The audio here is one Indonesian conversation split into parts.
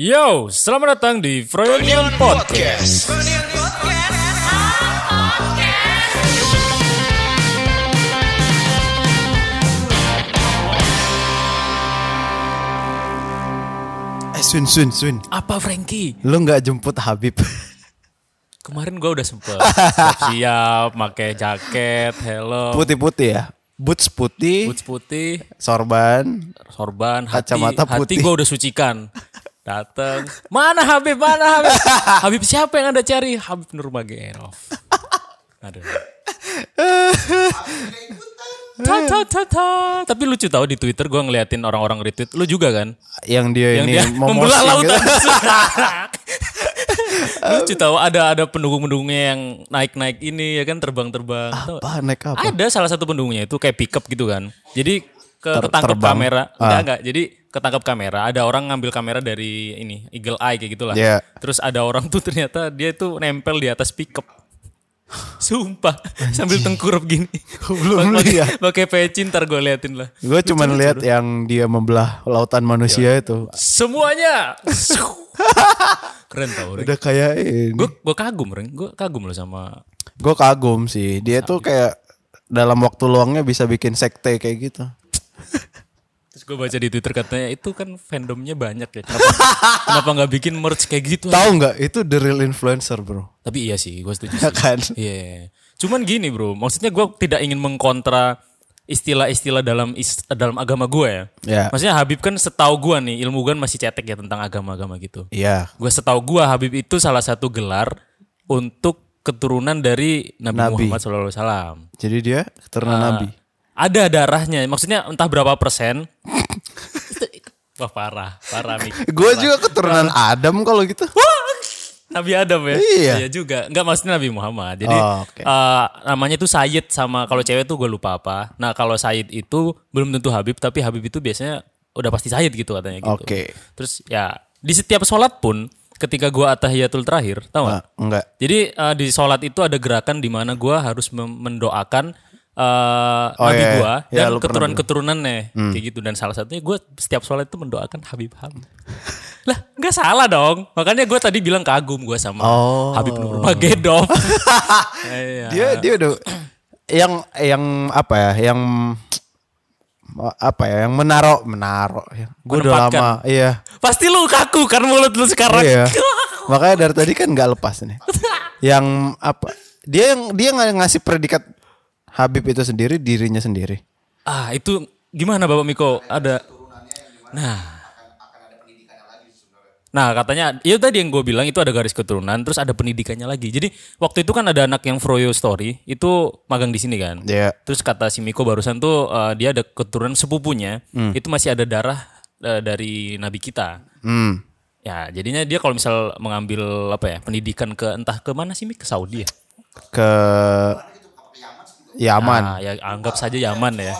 Yo, selamat datang di Froyonion Podcast. Eh Swin, Swin, Swin. Apa Frankie? Lu nggak jemput Habib? Kemarin gua udah sempet siap-siap, pakai jaket, helm, Putih-putih ya? Boots putih, boots putih, sorban. sorban, hati, Kacamata hati putih. gua udah sucikan. Dateng, mana Habib, mana Habib? Habib siapa yang anda cari? Habib Nurmagomedov. Aduh. Ta, ta, ta, ta. Tapi lucu tau di Twitter gua ngeliatin orang-orang retweet. Lu juga kan? Yang dia yang ini dia membelah mosing lautan. gitu. Lucu tahu ada ada pendukung-pendukungnya yang naik-naik ini ya kan terbang-terbang. Apa naik apa? Ada salah satu pendukungnya itu kayak pickup gitu kan. Jadi ke Ter- ketangkep kamera. Ah. Enggak enggak. Jadi ketangkep kamera, ada orang ngambil kamera dari ini eagle eye kayak gitulah. Iya. Terus ada orang tuh ternyata dia tuh nempel di atas pickup. Sumpah, sambil tengkurap gini. belum lihat. Pakai peci ntar gue liatin lah. Gue cuma lihat yang dia membelah lautan manusia itu. Semuanya. Keren tau. Reng. Udah kayak ini. Gue gue kagum, Reng. Gue kagum loh sama Gue kagum sih. Dia tuh kayak dalam waktu luangnya bisa bikin sekte kayak gitu. Gue baca di Twitter katanya itu kan fandomnya banyak ya. Kenapa kenapa nggak bikin merch kayak gitu? Tahu nggak? Itu the real influencer bro. Tapi iya sih, gue setuju. Ya sih. kan? Iya. Cuman gini bro, maksudnya gue tidak ingin mengkontra istilah-istilah dalam is- dalam agama gue ya. Ya. Maksudnya Habib kan setahu gue nih ilmu gue masih cetek ya tentang agama-agama gitu. Iya. Gue setahu gue Habib itu salah satu gelar untuk keturunan dari Nabi, Nabi. Muhammad SAW. Jadi dia keturunan Ah. nabi. Ada darahnya, maksudnya entah berapa persen. Wah parah, parah Mik. Gue juga keturunan Adam kalau gitu. Nabi Adam ya? Iya. juga. Enggak maksudnya Nabi Muhammad. Jadi Oh, oke. eh, namanya itu Sayyid sama kalau cewek tuh gue lupa apa. Nah kalau Sayyid itu belum tentu Habib, tapi Habib itu biasanya udah pasti Sayyid gitu katanya gitu. Oke. Terus ya di setiap sholat pun ketika gue atahiyatul terakhir, tau Ah, gak? enggak. Jadi eh, di sholat itu ada gerakan di mana gue harus mendoakan eh, Oh, Nabi iya, gue iya. Ya, dan pernah keturunan-keturunannya kayak gitu. Dan salah satunya gue setiap sholat itu mendoakan Habib Habib. lah nggak salah dong. Makanya gue tadi bilang kagum gue sama Oh. Habib Nurmagomedov. Iya. dia dia udah yang yang apa ya yang apa ya yang menaro menaro ya. gue udah lama iya Pasti lu kaku kan mulut lu sekarang. iya makanya dari tadi kan nggak lepas nih yang apa dia yang dia ngasih predikat Habib itu sendiri dirinya sendiri ah itu gimana Bapak Miko? Ada. Nah. Nah katanya, itu tadi yang gue bilang itu ada garis keturunan, terus ada pendidikannya lagi. Jadi waktu itu kan ada anak yang Froyo Story, itu magang di sini kan. Iya. Terus kata si Miko barusan tuh eh, dia ada keturunan sepupunya, itu masih ada darah eh, dari nabi kita. hmm Ya jadinya dia kalau misal mengambil apa ya pendidikan ke entah ke mana sih Mik? ke Saudi ya. ke Yaman Nah, ya anggap saja Yaman ya.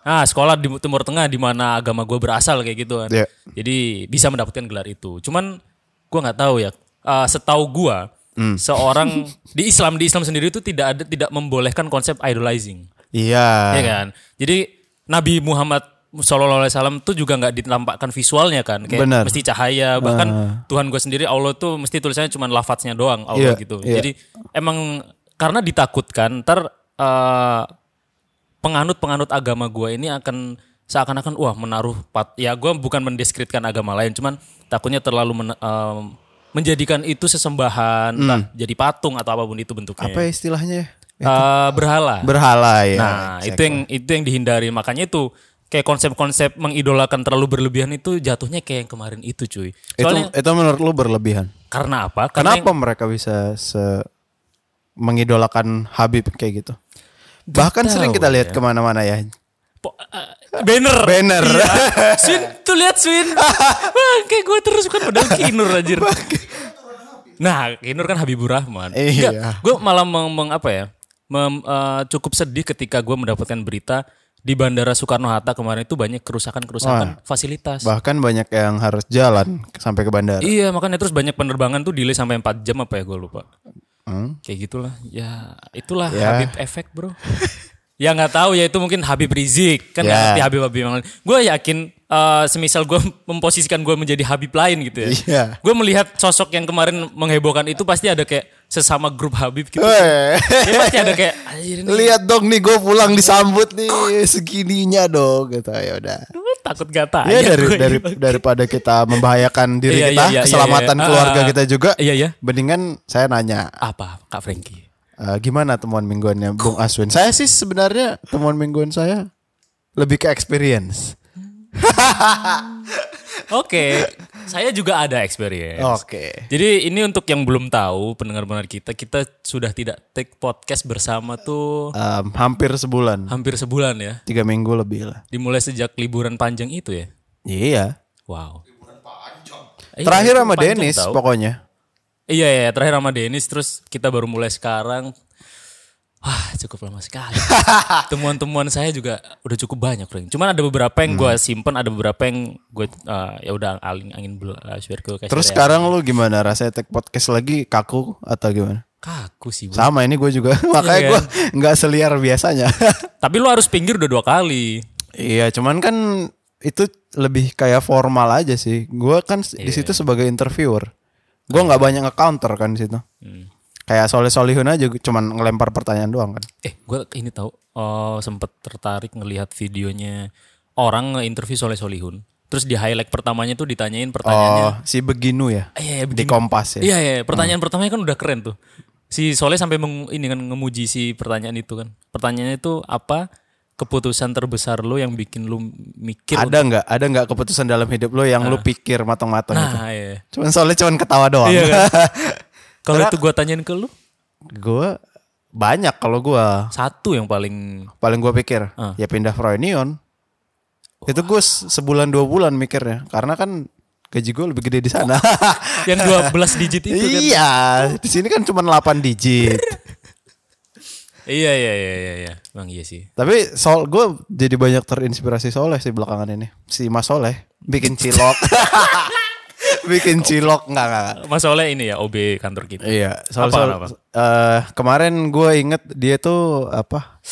Nah, sekolah di Timur Tengah di mana agama gue berasal kayak gitu kan. Iya. Jadi bisa mendapatkan gelar itu. Cuman gue nggak tahu ya. Uh, setahu gue seorang di Islam di Islam sendiri itu tidak ada tidak membolehkan konsep idolizing, iya ya kan? Jadi Nabi Muhammad Shallallahu Alaihi Wasallam tuh juga nggak ditampakkan visualnya kan, kayak Benar. mesti cahaya. Bahkan Tuhan gue sendiri Allah tuh mesti tulisannya cuma lafadznya doang Allah Iya, gitu. iya. Jadi emang karena ditakutkan ntar uh, penganut-penganut agama gue ini akan seakan-akan wah menaruh pat ya gue bukan mendeskripsikan agama lain cuman takutnya terlalu men- um, menjadikan itu sesembahan entah jadi patung atau apa pun itu bentuknya. Apa ya istilahnya? Ya? Uh, berhala. Berhala ya. Nah itu yang itu yang dihindari. Makanya itu kayak konsep-konsep mengidolakan terlalu berlebihan itu jatuhnya kayak yang kemarin itu cuy. Itu soalnya itu menurut lu berlebihan? Karena apa? Karena Kenapa mereka bisa se mengidolakan Habib kayak gitu? Bahkan sering kita lihat ke mana-mana ya. Po- eh, banner Banner. Iya. Swin tuh lihat Swin Wah, kayak gue terus kan padahal Kinur anjir nah Kinur kan Habibur Rahman Iya. gue malah meng, meng- apa ya mem- eh, cukup sedih ketika gue mendapatkan berita di Bandara Soekarno Hatta kemarin itu banyak kerusakan-kerusakan fasilitas Bahkan banyak yang harus jalan sampai ke bandara. iya makanya terus banyak penerbangan tuh delay sampai 4 jam apa ya gue lupa Hmm. kayak gitulah ya itulah Ya. Habib efek bro ya nggak tahu ya itu mungkin Habib Rizik kan Ya. ngerti Habib Habib yang lain gue yakin eh, semisal gue memposisikan gue menjadi Habib lain gitu ya. Iya. Gue melihat sosok yang kemarin menghebohkan itu pasti ada kayak sesama grup Habib gitu. Weh. Dia pasti ada kayak Lihat dong nih gue pulang disambut nih segininya dong gitu ya udah. takut gata Ya dari dari daripada kita membahayakan diri Iya, kita, iya, iya, keselamatan iya, iya. keluarga Ah, kita juga. Iya ya. Mendingan saya nanya, Apa Kak Frankie? eh, gimana temuan mingguannya Bung Aswin? Saya sih sebenarnya temuan mingguan saya lebih ke experience. Oke, saya juga ada experience. Oke. Jadi ini untuk yang belum tahu pendengar-pendengar kita, kita sudah tidak take podcast bersama tuh Em, hampir sebulan, hampir sebulan ya. tiga minggu lebih lah. Dimulai sejak liburan panjang itu ya. Iya. Wow. Iya, Terakhir itu sama panjang Dennis pokoknya. Iya ya, terakhir sama Dennis terus kita baru mulai sekarang. Wah, cukup lama sekali. Temuan-temuan saya juga udah cukup banyak, Frank. Cuman ada beberapa yang gue Hmm. simpen, ada beberapa yang gue uh, ya udah angin angin uh, share ke Terus ya. sekarang lu gimana rasanya take podcast lagi kaku atau gimana? kaku sih, Bro. Sama ini gue juga makanya Iya gue nggak seliar biasanya. Tapi lu harus pinggir udah dua kali. iya, cuman kan itu lebih kayak formal aja sih. Gue kan Iya. di situ sebagai interviewer. Gue nggak banyak nge-counter kan di situ. Hmm. Kayak soleh solihun aja cuman ngelempar pertanyaan doang kan. Eh, gue ini tahu oh, sempet tertarik ngelihat videonya orang nge-interview Soleh Solihun. Terus di highlight pertamanya tuh ditanyain pertanyaannya. Oh, si Beginu ya. Iya, iya, Di begini. Kompas ya. Iya, iya, pertanyaan pertamanya kan udah keren tuh. Si Soleh sampai meng, ini kan ngemuji si pertanyaan itu kan. Pertanyaannya itu apa keputusan terbesar lo yang bikin lu mikir Ada nggak? Ada nggak keputusan dalam hidup lo yang lu pikir matang-matang gitu? Nah, iya. Cuman soalnya cuman ketawa doang. Iya kan? Kalau itu gua tanyain ke lu, gue banyak kalau gue satu yang paling paling gue pikir Ah. ya pindah Froynion. Itu gue se- sebulan dua bulan mikirnya karena kan gaji gue lebih gede di sana. yang 12 digit itu kan. iya, di sini kan cuma 8 digit. Iya, iya, iya, iya, iya. Bang iya sih. Tapi soal gue jadi banyak terinspirasi Soleh sih belakangan ini. Si Mas Soleh bikin cilok. bikin cilok enggak enggak. enggak. Mas Soleh ini ya OB kantor kita. Iya, soal Apa, soal apa? eh, kemarin gue inget dia tuh apa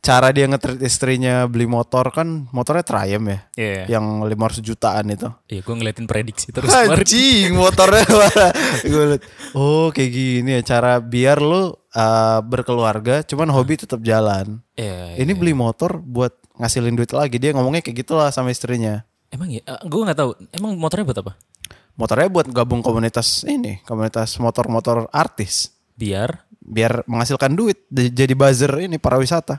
cara dia ngetrit istrinya beli motor kan motornya Triumph ya, Iya. yang 500 jutaan itu. Iya, gue ngeliatin prediksi terus. Anjing motornya mana? Gue liat, oh kayak gini ya cara biar lu eh, berkeluarga, cuman hobi tetap jalan. Iya, Ini beli motor buat ngasilin duit lagi. Dia ngomongnya kayak gitulah sama istrinya. Emang ya, gue nggak tahu. Emang motornya buat apa? Motornya buat gabung komunitas ini, komunitas motor-motor artis. Biar biar menghasilkan duit jadi buzzer ini para wisata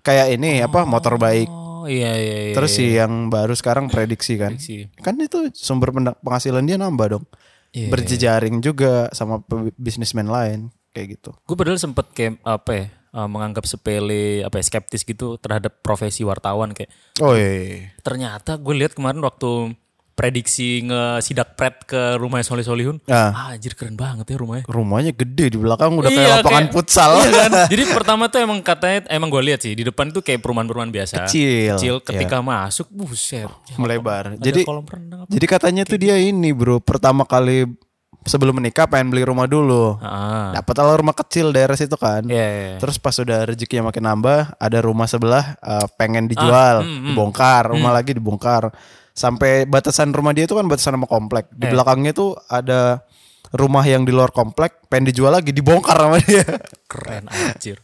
kayak ini apa motor baik Oh iya iya iya. terus si yang baru sekarang prediksi kan Prediksi. kan itu sumber penghasilan dia nambah dong Iya, berjejaring juga sama bisnismen lain kayak gitu Gue padahal sempet kayak apa ya, eh, menganggap sepele apa ya, skeptis gitu terhadap profesi wartawan kayak oh iya, iya. ternyata gue lihat kemarin waktu prediksi ngesidak pret ke rumahnya Soleh Solihun. Ah. Ah, anjir keren banget ya rumahnya. rumahnya gede di belakang udah Iya, kayak lapangan kayak- futsal Iya kan? Jadi pertama tuh emang katanya emang gue lihat sih di depan tuh kayak perumahan-perumahan biasa. Kecil, Kecil ketika masuk buset. Ya, melebar ada jadi kolam renang apa? jadi katanya tuh dia ini bro pertama kali sebelum menikah pengen beli rumah dulu Ah. dapat lah rumah kecil daerah situ kan Iya, iya, iya. Terus pas udah rezekinya makin nambah, ada rumah sebelah eh, pengen Ah, dijual, hmm, dibongkar, rumah lagi dibongkar. Sampai batasan rumah dia itu kan batasan sama komplek. Di Eh. belakangnya tuh ada rumah yang di luar komplek, pengen dijual lagi, dibongkar sama dia. Keren anjir.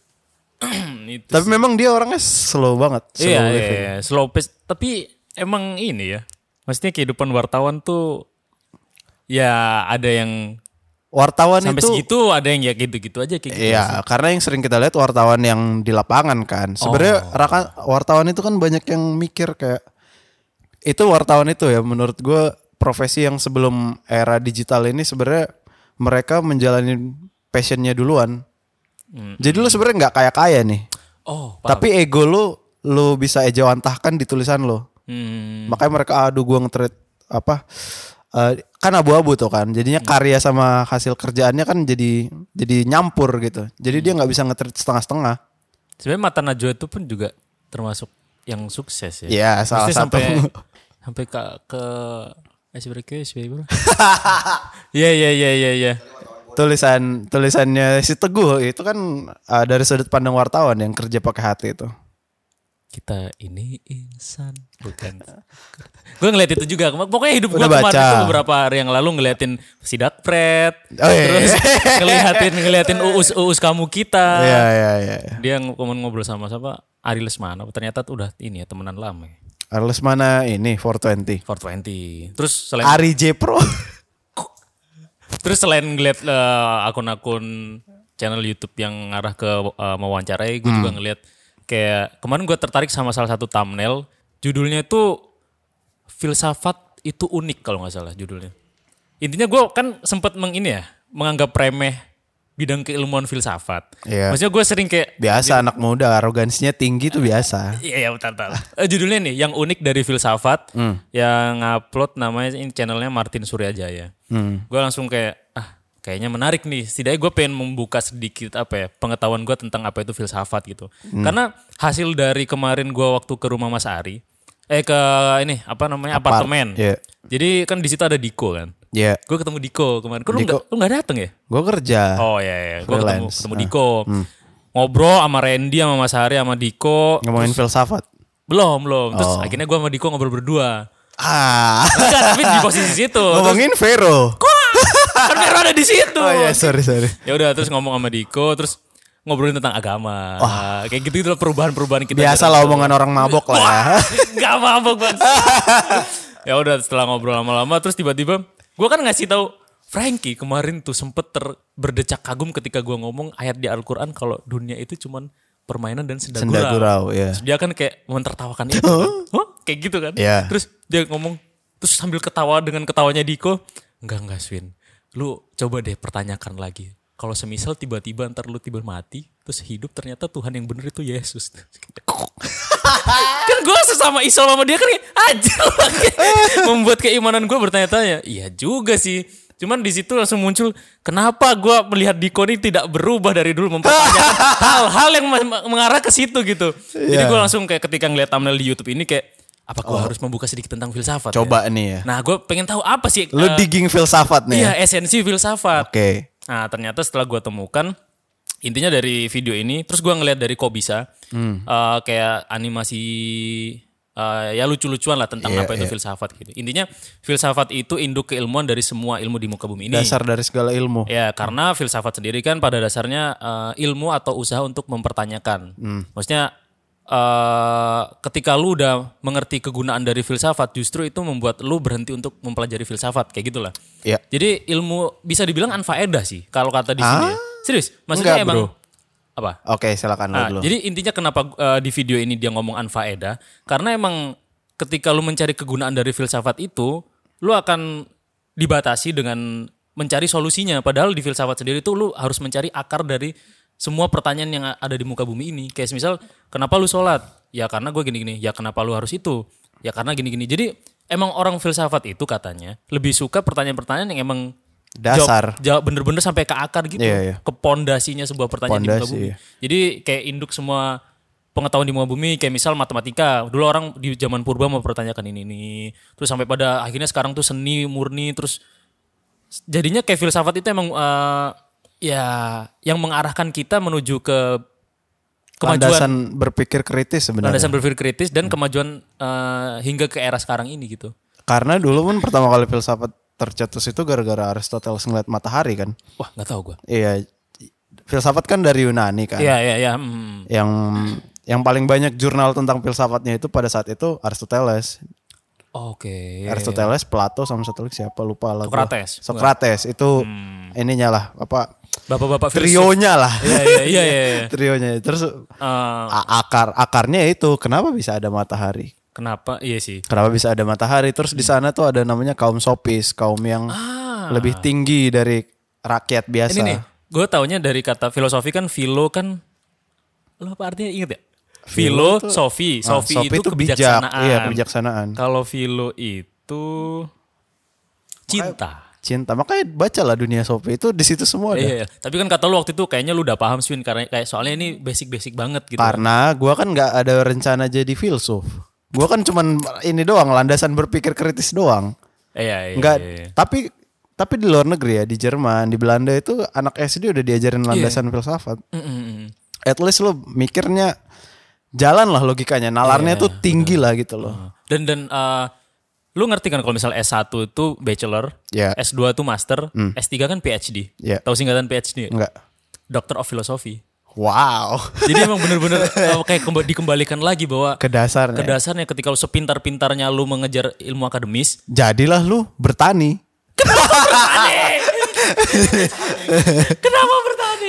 Itu Tapi memang dia orangnya slow banget, slow Iya, iya, living. iya, slow pace. Tapi emang ini ya, maksudnya kehidupan wartawan tuh ya ada yang Wartawan sampai itu segitu, ada yang ya gitu-gitu aja kayak gitu. Iya, karena yang sering kita lihat wartawan yang di lapangan kan. Sebenarnya Oh. raka- wartawan itu kan banyak yang mikir kayak itu wartawan itu ya menurut gue profesi yang sebelum era digital ini sebenarnya mereka menjalani passionnya duluan. Hmm. Jadi lu sebenarnya nggak kaya kaya nih, Oh, paham. tapi ego lu lu bisa ejawantahkan di tulisan lu. Hmm, Makanya mereka aduh gua nge apa eh, kan abu-abu tuh kan. Jadinya karya sama hasil kerjaannya kan jadi jadi nyampur gitu. Jadi dia nggak bisa nge setengah-setengah. sebenarnya mata Najwa itu pun juga termasuk yang sukses ya. Iya, salah satu. sampai sampai ke ke SBK SBK. Iya iya iya iya iya. tulisan tulisannya si Teguh itu kan eh, dari sudut pandang wartawan yang kerja pakai hati itu. Kita ini insan. Bukan. Gue ngeliat itu juga. Pokoknya hidup gue kemarin itu beberapa hari yang lalu ngeliatin sidak pret Oh, iya, terus iya. ngeliatin ngeliatin uus uus kamu kita. Iya iya iya. dia ng- ngomong ngobrol sama siapa? Ari Lesmana. Ternyata tuh udah ini ya temenan lama ya. Arles mana ini 420. 420 terus selain Ari J Pro. Terus selain ngeliat eh, akun-akun channel YouTube yang ngarah ke eh, mewawancarai, gue juga ngeliat kayak kemarin gue tertarik sama salah satu thumbnail, judulnya itu filsafat itu unik kalau nggak salah judulnya. Intinya gue kan sempat meng ini ya, menganggap remeh bidang keilmuan filsafat. Iya. Maksudnya gue sering kayak Biasa anak muda arogansinya tinggi tuh biasa. Iya, iya bentar, bentar. Eh, judulnya nih, yang unik dari filsafat, yang upload namanya ini channelnya Martin Suryajaya. Gue langsung kayak, ah kayaknya menarik nih. Setidaknya gue pengen membuka sedikit apa ya, pengetahuan gue tentang apa itu filsafat gitu. Karena hasil dari kemarin gue waktu ke rumah Mas Ari, eh ke ini apa namanya Apart, apartemen. iya. Jadi kan di situ ada Diko kan. Iya. Gue ketemu Diko kemarin. Kok lu Diko. nggak lu dateng ya? Gue kerja. Oh iya, iya. gue ketemu, ketemu Ah. Diko. Ngobrol sama Randy, sama Mas Hari, sama Diko. Ngomongin filsafat. Belum, belum. Terus Oh. akhirnya gue sama Diko ngobrol berdua. Ah. Enggak, tapi di posisi situ. Terus, Ngomongin Vero. Kan Vero ada di situ. Oh iya sorry sorry. Ya udah terus ngomong sama Diko, terus ngobrolin tentang agama. Kayak gitu gitu perubahan-perubahan kita. Biasa lah omongan orang mabok lah ya. Gak mabok banget. ya udah setelah ngobrol lama-lama terus tiba-tiba gue kan ngasih tahu Frankie kemarin tuh sempet ter berdecak kagum ketika gue ngomong ayat di Al-Quran kalau dunia itu cuman permainan dan senda, Senda gurau, ya. Terus dia kan kayak mentertawakan itu kan. Hah? Kayak gitu kan. Iya. Terus dia ngomong, terus sambil ketawa dengan ketawanya Diko, enggak enggak Swin, lu coba deh pertanyakan lagi. Kalau semisal tiba-tiba ntar lu tiba mati, terus hidup ternyata Tuhan yang bener itu Yesus. kan gue sesama Islam sama dia kan aja membuat keimanan gue bertanya-tanya. Iya juga sih. Cuman di situ langsung muncul kenapa gue melihat Diko ini tidak berubah dari dulu mempertanyakan hal-hal yang mengarah ke situ gitu. Jadi Iya. gue langsung kayak ketika ngeliat thumbnail di YouTube ini kayak apa gue harus membuka sedikit tentang filsafat? Oh. Coba ya? nih ya. Nah gue pengen tahu apa sih? Lu eh, digging filsafat nih. Iya ya? esensi filsafat. Oke. Nah ternyata setelah gue temukan intinya dari video ini, terus gue ngeliat dari kok bisa Hmm. eh, kayak animasi eh, ya lucu-lucuan lah tentang Iya, apa itu iya. filsafat gitu. Intinya filsafat itu induk keilmuan dari semua ilmu di muka bumi ini. Dasar dari segala ilmu. Ya karena filsafat sendiri kan pada dasarnya eh, ilmu atau usaha untuk mempertanyakan. Hmm. Maksudnya eh, ketika lu udah mengerti kegunaan dari filsafat, justru itu membuat lu berhenti untuk mempelajari filsafat kayak gitulah. Iya. Jadi ilmu bisa dibilang anfaedah sih kalau kata di sini. ya. Serius, maksudnya? Enggak, emang bro. apa? Oke silakan Nah, dulu. jadi intinya kenapa uh, di video ini dia ngomong anfaedah? Karena emang ketika lu mencari kegunaan dari filsafat itu, lu akan dibatasi dengan mencari solusinya. Padahal di filsafat sendiri tuh lu harus mencari akar dari semua pertanyaan yang ada di muka bumi ini. Kayak misal, kenapa lu sholat? Ya karena gue gini-gini. Ya kenapa lu harus itu? Ya karena gini-gini. Jadi emang orang filsafat itu katanya lebih suka pertanyaan-pertanyaan yang emang Dasar. jawab, jawab bener-bener sampai ke akar gitu, Iya, iya. ke pondasinya sebuah pertanyaan di muka Pondasi, bumi. iya. Jadi kayak induk semua pengetahuan di muka bumi kayak misal matematika. Dulu orang di zaman purba mempertanyakan ini ini. Terus sampai pada akhirnya sekarang tuh seni murni terus jadinya kayak filsafat itu emang eh, ya yang mengarahkan kita menuju ke kemajuan Landasan berpikir kritis sebenarnya. landasan berpikir kritis dan kemajuan eh, hingga ke era sekarang ini gitu. Karena dulu pun pertama kali filsafat tercetus itu gara-gara Aristoteles ngeliat matahari kan. Wah, nggak tahu gua. Iya. Filsafat kan dari Yunani kan. Iya, iya, iya. hmm. Yang yang paling banyak jurnal tentang filsafatnya itu pada saat itu Aristoteles. Oke. Aristoteles, Plato sama satu lagi siapa lupa lah. Socrates. Hmm. Socrates itu ininya lah apa Bapak-bapak trionya lah. Iya, iya, iya, iya, iya. trionya. Terus a- akar akarnya itu kenapa bisa ada matahari? kenapa? Iya sih. Kenapa bisa ada matahari? Terus di sana tuh ada namanya kaum sopis, kaum yang Ah. lebih tinggi dari rakyat biasa. Ini nih, gue taunya dari kata filosofi kan filo kan lo apa artinya inget ya? Philo tuh- Filosofi, Ah, sofi, sopi itu bijak. kebijaksanaan. Iya, kebijaksanaan. Kalau filo itu cinta. Cinta. Makanya bacalah dunia sopi itu di situ semua ada. Iya, iya. tapi kan kata lu waktu itu kayaknya lu udah paham Swin karena kayak soalnya ini basic-basic banget gitu. Karena gua kan nggak ada rencana jadi filsuf. Gua kan cuman ini doang landasan berpikir kritis doang. Iya, iya. Nggak iya, iya. tapi tapi di luar negeri ya di Jerman, di Belanda itu anak SD udah diajarin landasan filsafat. Mm, mm, mm. At least lu mikirnya jalan lah logikanya. Nalarnya tuh tinggi lah gitu loh. Dan dan eh, lu ngerti kan kalau misal S1 itu bachelor, Ya. S2 itu master, S3 kan PhD. Ya. Tahu singkatan PhD? nggak? Enggak. Doctor of Philosophy. Wow. Jadi emang bener-bener eh, kayak kemba- dikembalikan lagi bahwa Ke dasarnya. ke dasarnya ketika lu sepintar-pintarnya lu mengejar ilmu akademis, Jadilah lu bertani. kenapa bertani?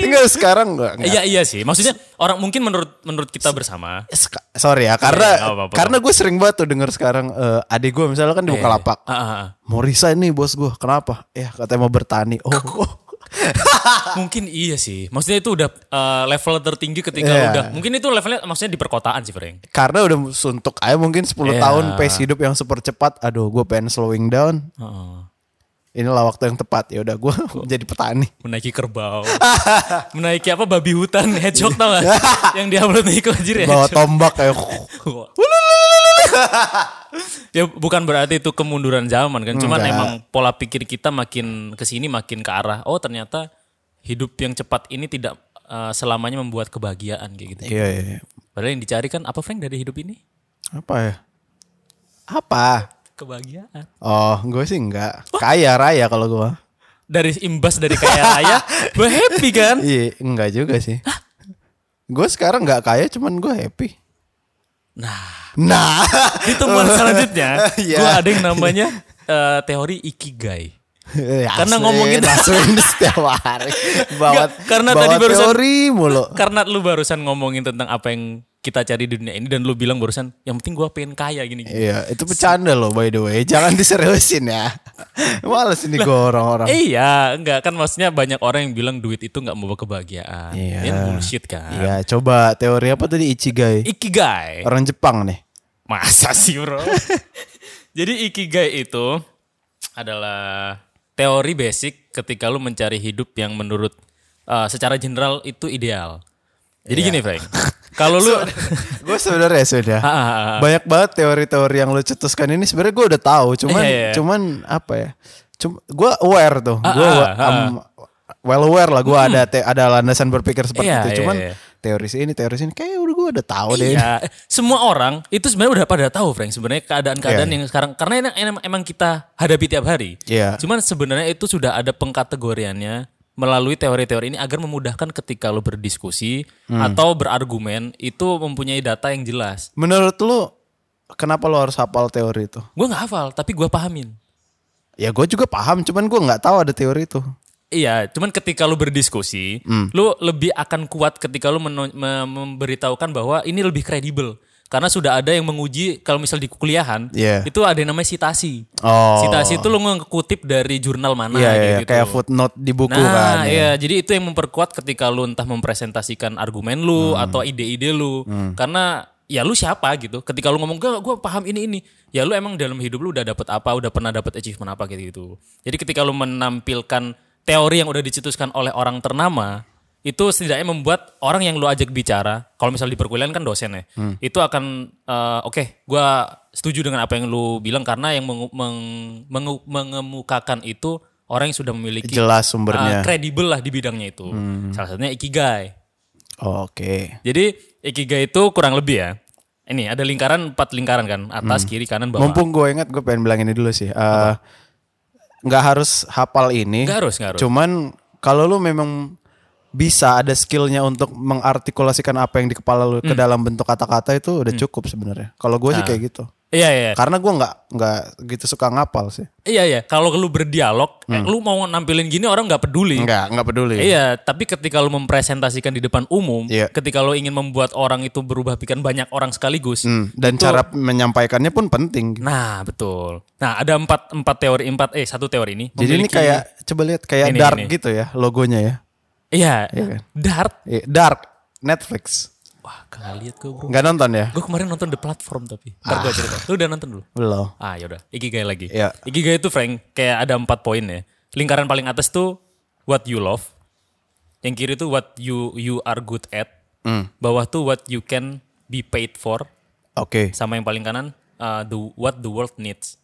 Tinggal sekarang enggak. enggak. Iya iya sih. Maksudnya orang mungkin menurut menurut kita bersama. Sorry ya, karena Iya, nggak apa-apa. karena gue sering banget tuh denger sekarang eh, adik gue misalnya kan di Bukalapak. Ah, ah, ah. Mau resign nih bos gue. Kenapa? Ya katanya mau bertani. Oh, oh. Mungkin iya sih. Maksudnya itu udah eh, level tertinggi ketika Iya. lu udah. Mungkin itu levelnya maksudnya di perkotaan sih, Frank. karena udah suntuk aja mungkin 10 Iya. tahun pace hidup yang super cepat. Aduh, gue pengen slowing down. Heeh. Inilah waktu yang tepat. Ya udah gue jadi petani. Menaiki kerbau. Menaiki apa babi hutan hedgehog tau gak? Yang diupload Niko anjir ya. Bawa tombak kayak ya bukan berarti itu kemunduran zaman kan. Cuman Enggak. emang pola pikir kita makin ke sini makin ke arah. Oh ternyata hidup yang cepat ini tidak eh, selamanya membuat kebahagiaan kayak gitu. Iya, iya. iya. Padahal yang dicari kan apa Frank dari hidup ini? Apa ya? Apa? Kebahagiaan. Oh, gue sih enggak. Kaya raya kalau gue. Dari imbas dari kaya raya, gue happy kan? Iya, enggak juga sih. Gue sekarang enggak kaya, cuman gue happy. Nah, Nah, di temuan selanjutnya, Iya. gue ada yang namanya eh, teori ikigai. Ya, Karena asli, ngomongin- asuhin setiap hari. Bawa, Nggak, karena bawa tadi barusan- teori mulu. Karena lu barusan ngomongin tentang apa yang kita cari di dunia ini dan lu bilang barusan, yang penting gue pengen kaya gini. Iya, itu bercanda loh by the way. Jangan diseriusin ya. Males ini gue orang-orang. Iya, enggak kan maksudnya banyak orang yang bilang duit itu nggak membawa kebahagiaan. Iya. Ini bullshit kan. Iya, coba teori apa tadi Ichigai? Ikigai. Orang Jepang nih. Masa sih bro? Jadi ikigai itu adalah teori basic ketika lu mencari hidup yang menurut uh, secara general itu ideal. Jadi Iya. gini Frank, kalau lu gue sebenarnya sudah Ah, ah, ah. banyak banget teori-teori yang lu cetuskan ini sebenarnya gue udah tahu cuman Iya, iya. cuman apa ya Cuma gue aware tuh gue. Hmm. well aware lah gue ada te- ada landasan berpikir seperti Iya, itu iya, cuman iya. teori ini teori ini kayak udah gue udah tahu deh Iya, semua orang itu sebenarnya udah pada tahu, Frank. Sebenarnya keadaan-keadaan Iya. yang sekarang karena ini em- emang kita hadapi tiap hari. Iya. Cuman sebenarnya itu sudah ada pengkategoriannya melalui teori-teori ini agar memudahkan ketika lo berdiskusi Hmm. atau berargumen itu mempunyai data yang jelas. menurut lu kenapa lu harus hafal teori itu Gue nggak hafal, tapi gue pahamin. ya gue juga paham cuman gue nggak tahu ada teori itu Iya, cuman ketika lu berdiskusi, lu lebih akan kuat ketika lu memberitahukan bahwa ini lebih kredibel. Karena sudah ada yang menguji kalau misal di kuliahan, Iya. itu ada yang namanya citasi. oh Citasi itu lu ngekutip dari jurnal mana iya, iya, gitu. kayak footnote di buku Nah, kan ya. iya, jadi itu yang memperkuat ketika lu entah mempresentasikan argumen lu Hmm. atau ide-ide lu. Karena ya lu siapa gitu. Ketika lu ngomong gue gue paham ini ini, ya lu emang dalam hidup lu udah dapet apa, udah pernah dapet achievement apa gitu gitu. Jadi ketika lu menampilkan teori yang udah dicetuskan oleh orang ternama, itu setidaknya membuat orang yang lu ajak bicara, kalau misal di perkuliahan kan dosen ya, Hmm. itu akan eh, oke, gua setuju dengan apa yang lu bilang karena yang mengu- meng- mengu- mengemukakan itu orang yang sudah memiliki jelas sumbernya Ah, kredibel lah di bidangnya itu. Salah satunya ikigai. Oh, oke Jadi ikigai itu kurang lebih ya. Ini ada lingkaran empat lingkaran kan, atas, kiri, kanan, bawah. mumpung gue ingat gue pengen bilang ini dulu sih Eh, nggak harus hafal ini Nggak harus, nggak harus. Cuman kalau lu memang bisa ada skillnya untuk mengartikulasikan apa yang di kepala lu Hmm. ke dalam bentuk kata-kata itu udah cukup sebenarnya. Kalau gue Ah. sih kayak gitu. Iya iya. Karena gue nggak nggak gitu suka ngapal sih. Iya iya. Kalau lu berdialog, eh, lu mau nampilin gini orang nggak peduli. Nggak nggak peduli. Iya, tapi ketika lu mempresentasikan di depan umum, Iya. ketika lu ingin membuat orang itu berubah pikiran banyak orang sekaligus. Hmm, dan cara menyampaikannya pun penting. Nah, betul. Nah, ada empat empat teori empat eh satu teori ini. Jadi ini kayak coba lihat kayak Ini, dark ini. gitu ya logonya ya. Iya, Iya kan? Dart. Iya, Dark Netflix. Wah, kagak lihat gue, Bro. Nggak nonton ya? Gue kemarin nonton The Platform tapi. Ntar gue cerita. Lu udah nonton dulu? Belum. Ah yaudah, Ikigai lagi. Iya. Ikigai itu Frank, kayak ada empat poin ya. Lingkaran paling atas tuh what you love. Yang kiri tuh what you you are good at. Hmm. Bawah tuh what you can be paid for. Oke. Sama yang paling kanan uh, the what the world needs.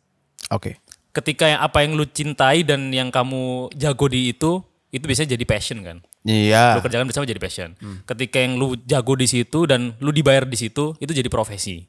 Oke. Ketika yang apa yang lu cintai dan yang kamu jago di itu itu biasanya jadi passion kan. Iya. Lu kerjakan bersama jadi passion. Ketika yang lu jago di situ dan lu dibayar di situ, itu jadi profesi.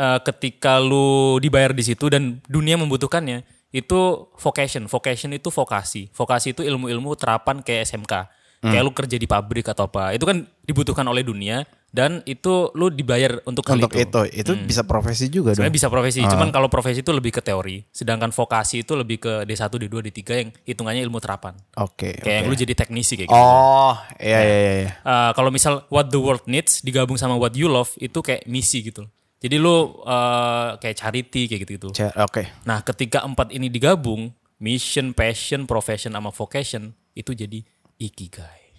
Eh, ketika lu dibayar di situ dan dunia membutuhkannya, itu vocation. Vocation itu vokasi. Vokasi itu ilmu-ilmu terapan kayak SMK. Kayak lu kerja di pabrik atau apa. Itu kan dibutuhkan oleh dunia dan itu lu dibayar untuk hal Untuk itu, itu bisa profesi juga dong. Sebenarnya bisa profesi, cuman kalau profesi itu lebih ke teori, sedangkan vokasi itu lebih ke D1, D2, D3 yang hitungannya ilmu terapan. Oke. Kayak yang lu jadi teknisi kayak gitu. Oh, iya iya iya. iya. Uh, kalau misal what the world needs digabung sama what you love itu kayak misi gitu. Jadi lu uh, kayak charity kayak gitu-gitu. Oke. Nah, ketika empat ini digabung, mission, passion, profession sama vocation itu jadi ikigai.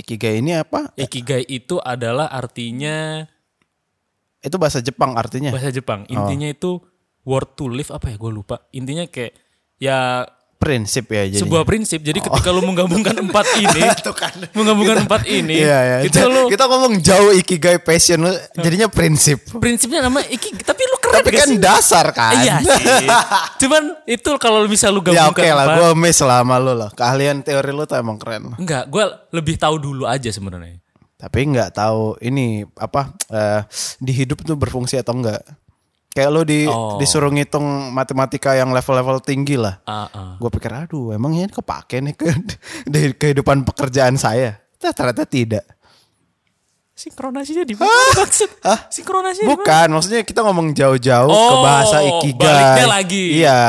Ikigai ini apa? Ikigai itu adalah artinya Itu bahasa Jepang artinya. bahasa Jepang. Intinya itu word to live apa ya? Gue lupa. Intinya kayak ya Prinsip ya jadi. sebuah prinsip. Jadi ketika lu menggabungkan empat ini, Tuh kan. menggabungkan empat ini, Iya ya. itu lu Kita ngomong jauh ikigai passion lu jadinya prinsip. prinsipnya nama iki. Tapi lu keren Tapi kan sih? dasar kan. Iya sih. Cuman itu kalau bisa lu ya gabungkan oke lah, empat. gue miss lah sama lu lah. Keahlian teori lu tuh emang keren. Enggak, gue lebih tahu dulu aja sebenarnya. Tapi nggak tahu ini apa eh, di hidup tuh berfungsi atau enggak. Kayak lu di Oh. disuruh ngitung matematika yang level-level tinggi lah. Ah, ah. Gue pikir aduh emang ini kepake nih ke di kehidupan pekerjaan saya. Nah, ternyata tidak. Sinkronasinya di mana maksud? Sinkronasinya? Bukan, maksudnya kita ngomong jauh-jauh ke Oh, bahasa ikigai. baliknya lagi. Iya.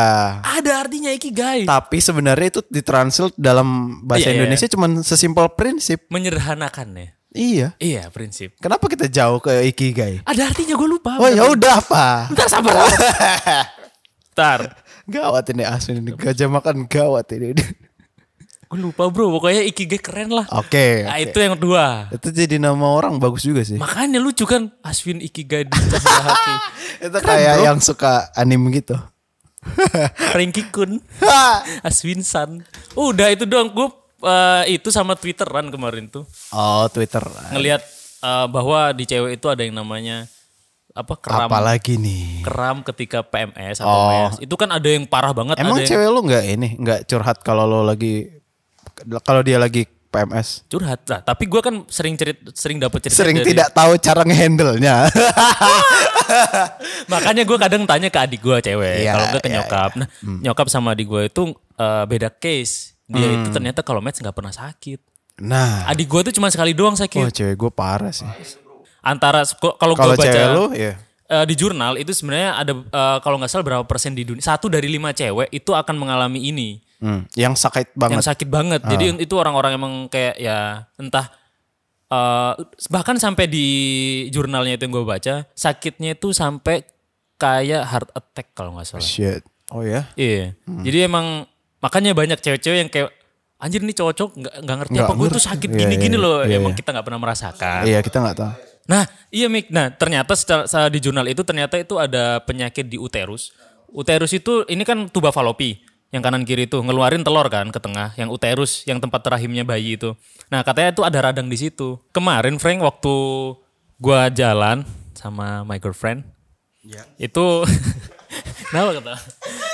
Ada artinya ikigai. Tapi sebenarnya itu ditranslate dalam bahasa Iya, iya, Indonesia cuman sesimpel prinsip. Menyederhanakan ya. Iya. Iya, prinsip. Kenapa kita jauh ke ikigai? Ada artinya gue lupa. Oh ya udah apa? Bentar sabar. Bentar. Gawat ini Aswin ini gajah makan gawat ini. Gue lupa bro, pokoknya ikigai keren lah. Oke. Nah oke. itu yang kedua. Itu jadi nama orang bagus juga sih. Makanya lucu kan Aswin Ikigai di Hati. itu kayak yang suka anime gitu. Frankie Kun. Aswin San. Udah itu doang gue itu sama Twitteran kemarin tuh. oh Twitter. Ngelihat eh, bahwa di cewek itu ada yang namanya apa keram Apalagi nih? keram ketika PMS atau Oh. MS. Itu kan ada yang parah banget Emang ada yang cewek lu nggak ini nggak curhat kalau lo lagi kalau dia lagi PMS? curhat. Nah, tapi gue kan sering cerit sering dapet cerita Sering dari- tidak tahu cara ngehandle-nya. Makanya gue kadang tanya ke adik gue cewek, Iya, kalau enggak ke iya, nyokap. Nah, nyokap sama adik gue itu eh, beda case. Dia itu ternyata kalau match nggak pernah sakit. nah, Adik gue tuh cuma sekali doang wah sakit. cewek gue parah sih. Antara kalau gue baca cewek lu ya. eh, di jurnal itu sebenarnya ada eh, kalau nggak salah berapa persen di dunia satu dari lima cewek itu akan mengalami ini Hmm, yang sakit banget. yang sakit banget. Jadi itu orang-orang emang kayak ya entah eh, bahkan sampai di jurnalnya itu yang gue baca sakitnya itu sampai kayak heart attack kalau nggak salah. Shit. Oh ya? Iya. Hmm. Jadi emang makanya banyak cewek-cewek yang kayak anjir nih cocok nggak nggak ngerti Nggak apa gue tuh sakit Iya, gini-gini iya, loh. iya, emang iya. kita nggak pernah merasakan. Iya kita nggak tahu. Nah, iya Mik. Nah, ternyata secara, secara di jurnal itu ternyata itu ada penyakit di uterus. Uterus itu ini kan tuba falopi yang kanan kiri itu ngeluarin telur kan ke tengah, yang uterus yang tempat rahimnya bayi itu. Nah, katanya itu ada radang di situ. Kemarin Frank waktu gua jalan sama my girlfriend. Itu Kenapa kata?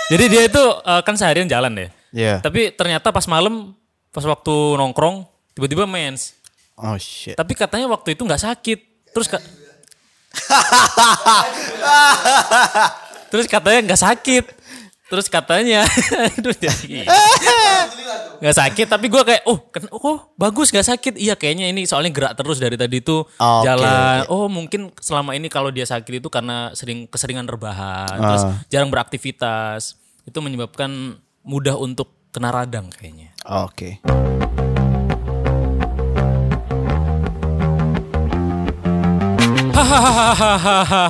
Jadi dia itu eh, kan seharian jalan deh. Iya. Tapi ternyata pas malam pas waktu nongkrong tiba-tiba mens. Oh shit. Tapi katanya waktu itu nggak sakit. Terus ka- Terus katanya nggak sakit. Terus katanya, aduh nggak sakit. Tapi gue kayak, oh, oh bagus nggak sakit. Iya kayaknya ini soalnya gerak terus dari tadi tuh Oke, jalan. Oh mungkin selama ini kalau dia sakit itu karena sering keseringan rebahan, terus Ah. jarang beraktivitas. Itu menyebabkan mudah untuk kena radang kayaknya. Oke. Hahaha.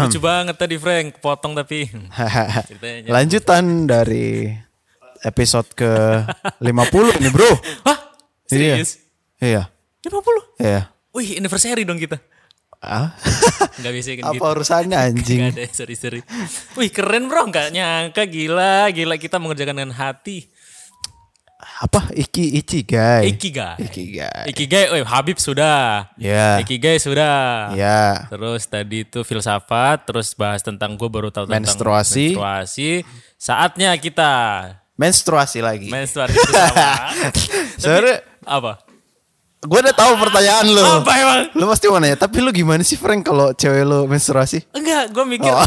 Lucu banget tadi Frank, potong tapi. Lanjutan dari episode ke 50 nih bro. Hah? Serius? Iya. 50? Iya. Wih, anniversary dong kita. Ah? Enggak bisa kan Apa urusannya Gak anjing? ada, sorry, sorry. Wih, keren bro. Gak nyangka, gila. Gila kita mengerjakan dengan hati. Apa? Iki Ichigai. Ikigai. Ikigai. Ikigai, wih, Habib sudah. Ya. Ikigai sudah. Ya. Terus tadi itu filsafat, terus bahas tentang gue baru tahu tentang Menstruasi. menstruasi. Saatnya kita menstruasi lagi. Menstruasi itu sama. Sebenarnya Apa? Gue udah tahu pertanyaan lu. Apa emang? Lu pasti mau nanya, tapi lu gimana sih Frank kalau cewek lu menstruasi? Enggak, gue mikir. Oh.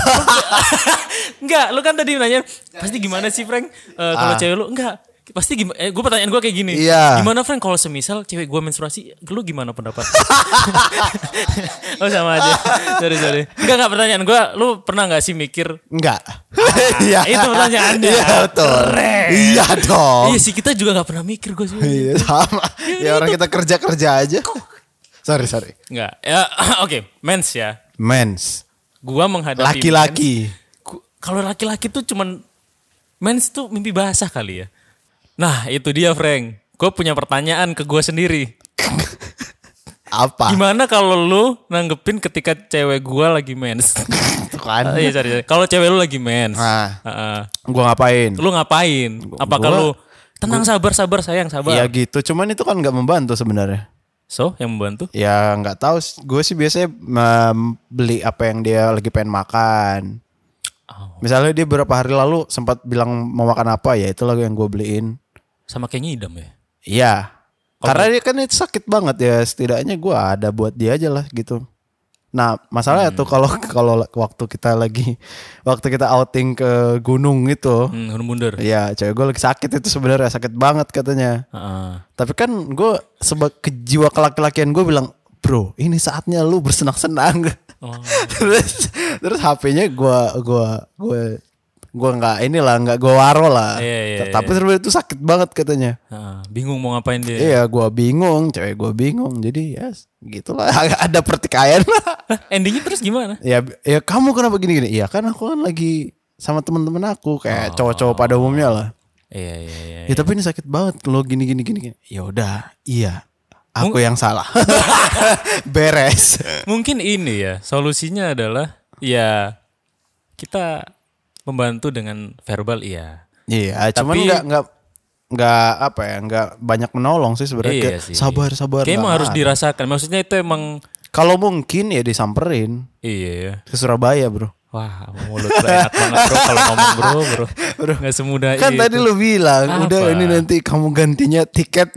enggak, lu kan tadi nanya pasti gimana sih Frank Eh, kalau Ah. cewek lu enggak pasti gimana eh, gue pertanyaan gue kayak gini Iya. gimana Frank kalau semisal cewek gue menstruasi lu gimana pendapat oh sama aja sorry sorry enggak enggak pertanyaan gue lu pernah nggak sih mikir Enggak. Iya. itu pertanyaannya. Iya betul. Keren. Iya dong. iya sih kita juga nggak pernah mikir gue sih Iya sama. Ya orang kita kerja-kerja aja. Sorry, sorry. enggak ya oke mens ya Mens. gue menghadapi Laki-laki. Kalau laki-laki tuh cuman mens tuh mimpi basah kali ya. Nah itu dia Frank. Gue punya pertanyaan ke gue sendiri. Apa? Gimana kalau lu nanggepin ketika cewek gue lagi mens? Kan. Ah, iya. Kalau cewek lu lagi mens, Nah. Heeh. Gua ngapain? lu ngapain? Apakah gua- lu tenang sabar sabar sayang sabar? Iya gitu. Cuman itu kan nggak membantu sebenarnya. So yang membantu? Ya nggak tahu. Gue sih biasanya em, beli apa yang dia lagi pengen makan. Oh. Misalnya dia beberapa hari lalu sempat bilang mau makan apa ya itu lagi yang gue beliin. Sama kayak ngidam ya. Iya. Karena dia kan itu sakit banget ya. Setidaknya gue ada buat dia aja lah gitu. Nah masalahnya Hmm. tuh kalau kalau waktu kita lagi waktu kita outing ke gunung itu, Hmm, gunung mundur. ya cewek gue lagi sakit itu sebenarnya sakit banget katanya. Heeh. Tapi kan gue sebagai jiwa kelaki-lakian gue bilang, bro ini saatnya lu bersenang-senang. Oh. terus terus HP-nya gue gua gue gue nggak inilah nggak gue waro lah. Iya, iya, Tapi sebenarnya itu sakit banget katanya. Heeh. Bingung mau ngapain dia? Iya, gua bingung, cewek gua bingung. Jadi ya gitulah ada pertikaian. Hah, endingnya terus gimana? ya ya kamu kenapa gini-gini? Iya kan aku kan lagi sama teman-teman aku kayak Oh. cowok-cowok pada umumnya lah. Iya iya iya. Ya tapi ini sakit banget lo gini gini gini gini. Ya udah, iya. Aku yang salah. Beres. Mungkin ini ya solusinya adalah ya kita membantu dengan verbal iya. Iya, cuman Tapi- nggak nggak nggak apa ya, nggak banyak menolong sih sebenarnya. Iya sih. Sabar, sabar. Kayaknya harus dirasakan. Maksudnya itu emang Kalau mungkin ya disamperin iya ya. ke Surabaya, bro. Wah, mulut enak banget bro kalau ngomong bro, bro. Nggak semudah Kan itu. tadi lu bilang, udah Apa? ini nanti kamu gantinya tiket.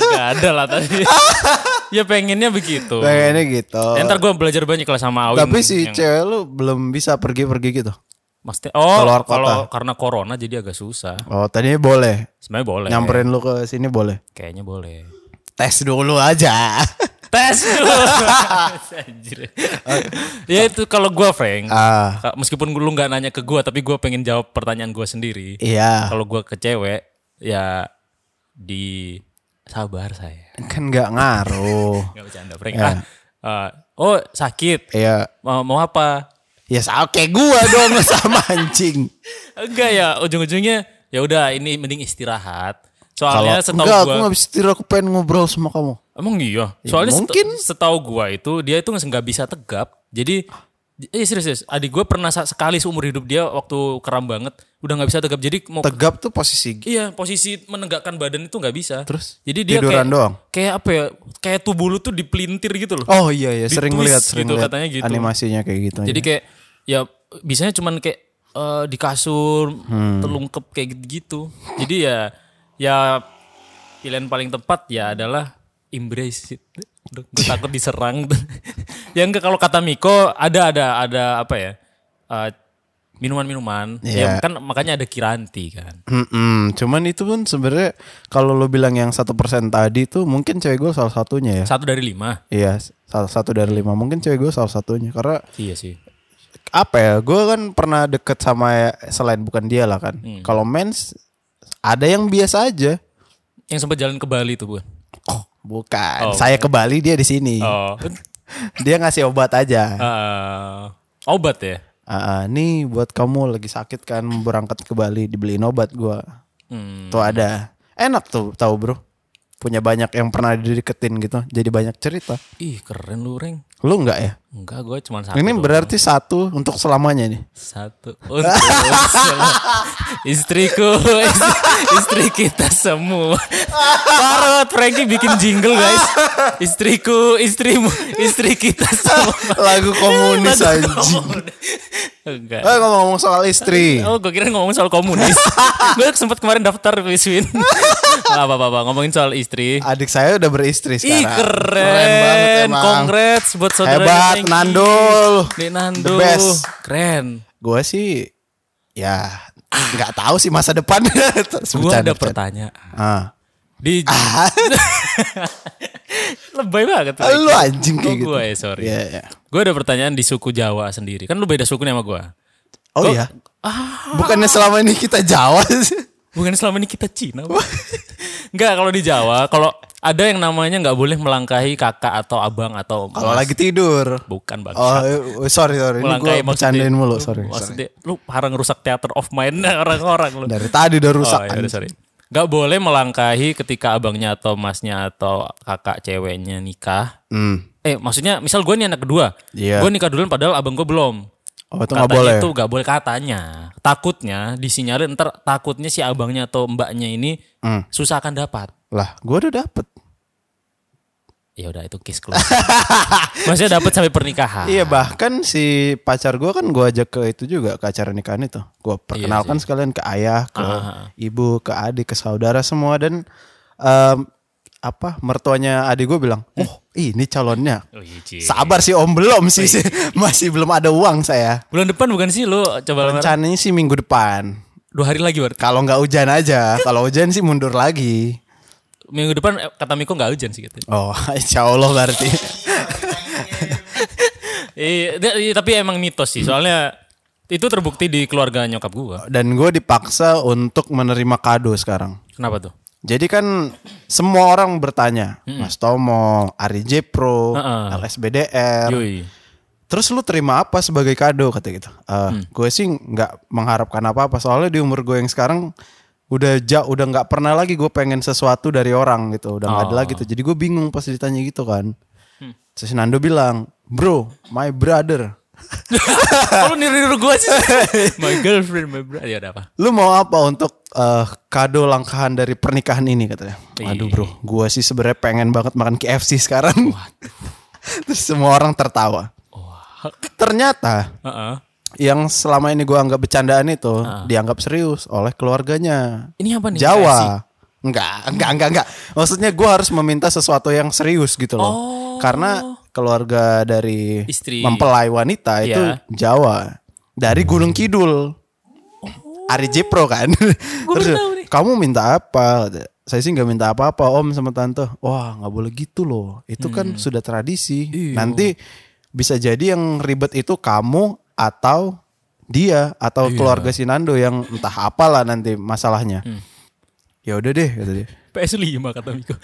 Nggak ada lah tadi. ya pengennya begitu. Kayaknya gitu. Ya, ntar gue belajar banyak lah sama Awin. Tapi si yang- cewek lu belum bisa pergi-pergi gitu. Maksudnya, oh keluar kota. kalau karena corona jadi agak susah. Oh, tadinya boleh. Sebenarnya boleh. Nyamperin lu ke sini boleh. Kayaknya boleh. Tes dulu aja. Tes dulu. Anjir. ya itu kalau gue Frank. Ka- Meskipun lu nggak nanya ke gue, tapi gue pengen jawab pertanyaan gue sendiri. iya. Kalau gue ke cewek, ya di sabar saya. Kan nggak ngaruh. Gak bercanda, Frank. Ya. Ah, ah, oh sakit. Iya. Mau, mau apa? Ya sama kayak gua dong sama anjing. Enggak ya, ujung-ujungnya ya udah ini mending istirahat. Kalau Soalnya setahu enggak, aku gua nggak bisa tidur, aku pengen ngobrol sama kamu. emang iya. Soalnya set- mungkin. setahu gua itu dia itu nggak bisa tegap. Jadi eh serius, serius. Adik gua pernah sekali seumur hidup dia waktu keram banget udah nggak bisa tegap. Jadi mau Tegap tuh posisi Iya, posisi menegakkan badan itu nggak bisa. Terus? jadi dia Tiduran kayak doang? kayak apa ya? Kayak tubuh lu tuh dipelintir gitu loh. Oh iya ya, sering lihat sering gitu, katanya gitu. animasinya kayak gitu. Jadi kayak ya bisanya cuman kayak eh, di kasur Hmm. telungkep kayak gitu-gitu. Jadi ya ya pilihan paling tepat ya adalah embrace it. Gue takut diserang. ya enggak kalau kata Miko ada ada ada apa ya? eh, minuman-minuman. Iya. Ya kan makanya ada kiranti kan. Mm-mm, cuman itu pun sebenarnya kalau lo bilang yang satu persen tadi tuh mungkin cewek gue salah satunya ya. Satu dari lima. Iya, salah satu dari lima. Mungkin cewek gue salah satunya karena Iya sih. apa ya? Gue kan pernah deket sama selain bukan dia lah kan. Hmm. Kalau mens ada yang biasa aja. Yang sempat jalan ke Bali tuh bukan? Oh, bukan. Oh, Saya ke Bali dia di sini. Oh. Dia ngasih obat aja. Eh, obat ya? Ah, nih buat kamu lagi sakit kan berangkat ke Bali dibeliin obat gua. Hmm. Tuh ada. Enak tuh tahu bro. Punya banyak yang pernah dideketin gitu. Jadi banyak cerita. Ih keren lu Reng. Lu enggak ya? Enggak, gue cuma satu. Ini doang. berarti satu untuk selamanya nih. satu untuk istriku, istri, istri kita semua. Parot Frankie bikin jingle guys. Istriku, istrimu, istri kita semua. Lagu komunis Lagu anjing. komunis. Enggak. Eh ngomong-ngomong soal istri. Oh, gue kira ngomong soal komunis. gue sempat kemarin daftar Wiswin. Gak apa-apa, ngomongin soal istri. Adik saya udah beristri Ih sekarang. keren, banget emang. Congrats buat saudara Hebat, Nando. Nih Nando, The best. keren. Gue sih ya nggak tahu sih masa depan. Gue ada pertanyaan. Ah. Di lebay banget. Lu anjing kayak Oh, gitu. Gue ya sorry. Iya, iya. Gue ada pertanyaan di suku Jawa sendiri. Kan lu beda suku nih sama gue. Oh Kok- iya. Bukannya selama ini kita Jawa sih? Bukan selama ini kita Cina. Enggak kalau di Jawa kalau ada yang namanya nggak boleh melangkahi kakak atau abang atau Kalau lagi tidur. bukan bang. Oh, eh, sorry sorry. Ini gue melangkahi maksudnya- bercandain mulu, sorry. sorry. Maksudnya lu parah ngerusak theater of mind orang-orang lu. Dari tadi udah rusak. Oh, ya udah, anjing. sorry. Gak boleh melangkahi ketika abangnya atau masnya atau kakak ceweknya nikah. Hmm. Eh maksudnya misal gue nih anak kedua. Iya. Gue nikah duluan padahal abang gue belum. Oh, itu nggak boleh. itu gak boleh katanya. Takutnya disinyalir ntar takutnya si abangnya atau mbaknya ini Hmm. susah akan dapat. Lah, gue udah dapet. Ya udah itu case close. Maksudnya dapat sampai pernikahan. Iya bahkan si pacar gue kan gue ajak ke itu juga ke acara nikahan itu. Gue perkenalkan sekalian ke ayah, ke Iya Ah. ibu, ke adik, ke saudara semua dan em, apa mertuanya adik gue bilang, oh ini calonnya. Oh, iya. Sabar sih om belum sih, masih belum ada uang saya. Bulan depan bukan sih lu coba? Rencananya sih minggu depan. Dua hari lagi berarti. Kalau nggak hujan aja, kalau hujan sih mundur lagi. Minggu depan eh, kata Miko gak hujan sih gitu. Oh, insya Allah berarti. Iya, iya, tapi emang mitos sih. Soalnya itu terbukti di keluarga nyokap gua. Dan gue dipaksa untuk menerima kado sekarang. Kenapa tuh? Jadi kan semua orang bertanya, Mas Tomo, Ari J Pro, Heeh. LSBDR, Yoi. terus lu terima apa sebagai kado kata gitu? Eh, Gue sih nggak mengharapkan apa-apa soalnya di umur gue yang sekarang udah jauh, udah nggak pernah lagi gue pengen sesuatu dari orang gitu, udah nggak ada lagi tuh. Jadi gue bingung pas ditanya gitu kan. Terus Nando bilang, bro, my brother, Kalau niru-niru gua sih. my girlfriend, my brother. Ya udah apa? lu mau apa untuk eh, kado langkahan dari pernikahan ini katanya? Aduh bro, gue sih sebenarnya pengen banget makan KFC sekarang. Terus semua orang tertawa. Ternyata Heeh. Yang selama ini gue anggap bercandaan itu dianggap serius oleh keluarganya Ini apa nih? Jawa. Enggak, enggak, enggak, enggak. Maksudnya gue harus meminta sesuatu yang serius gitu loh. Karena keluarga dari Istri. mempelai wanita itu Iya. Jawa. Dari Gunung Kidul. Ari Jepro kan. Terus kamu minta apa? Saya sih nggak minta apa-apa om sama tante. Wah nggak boleh gitu loh. Itu kan sudah tradisi. Nanti bisa jadi yang ribet itu kamu atau dia atau keluarga si Nando yang entah apalah nanti masalahnya. Ya udah deh kata dia. PS5 kata Miko.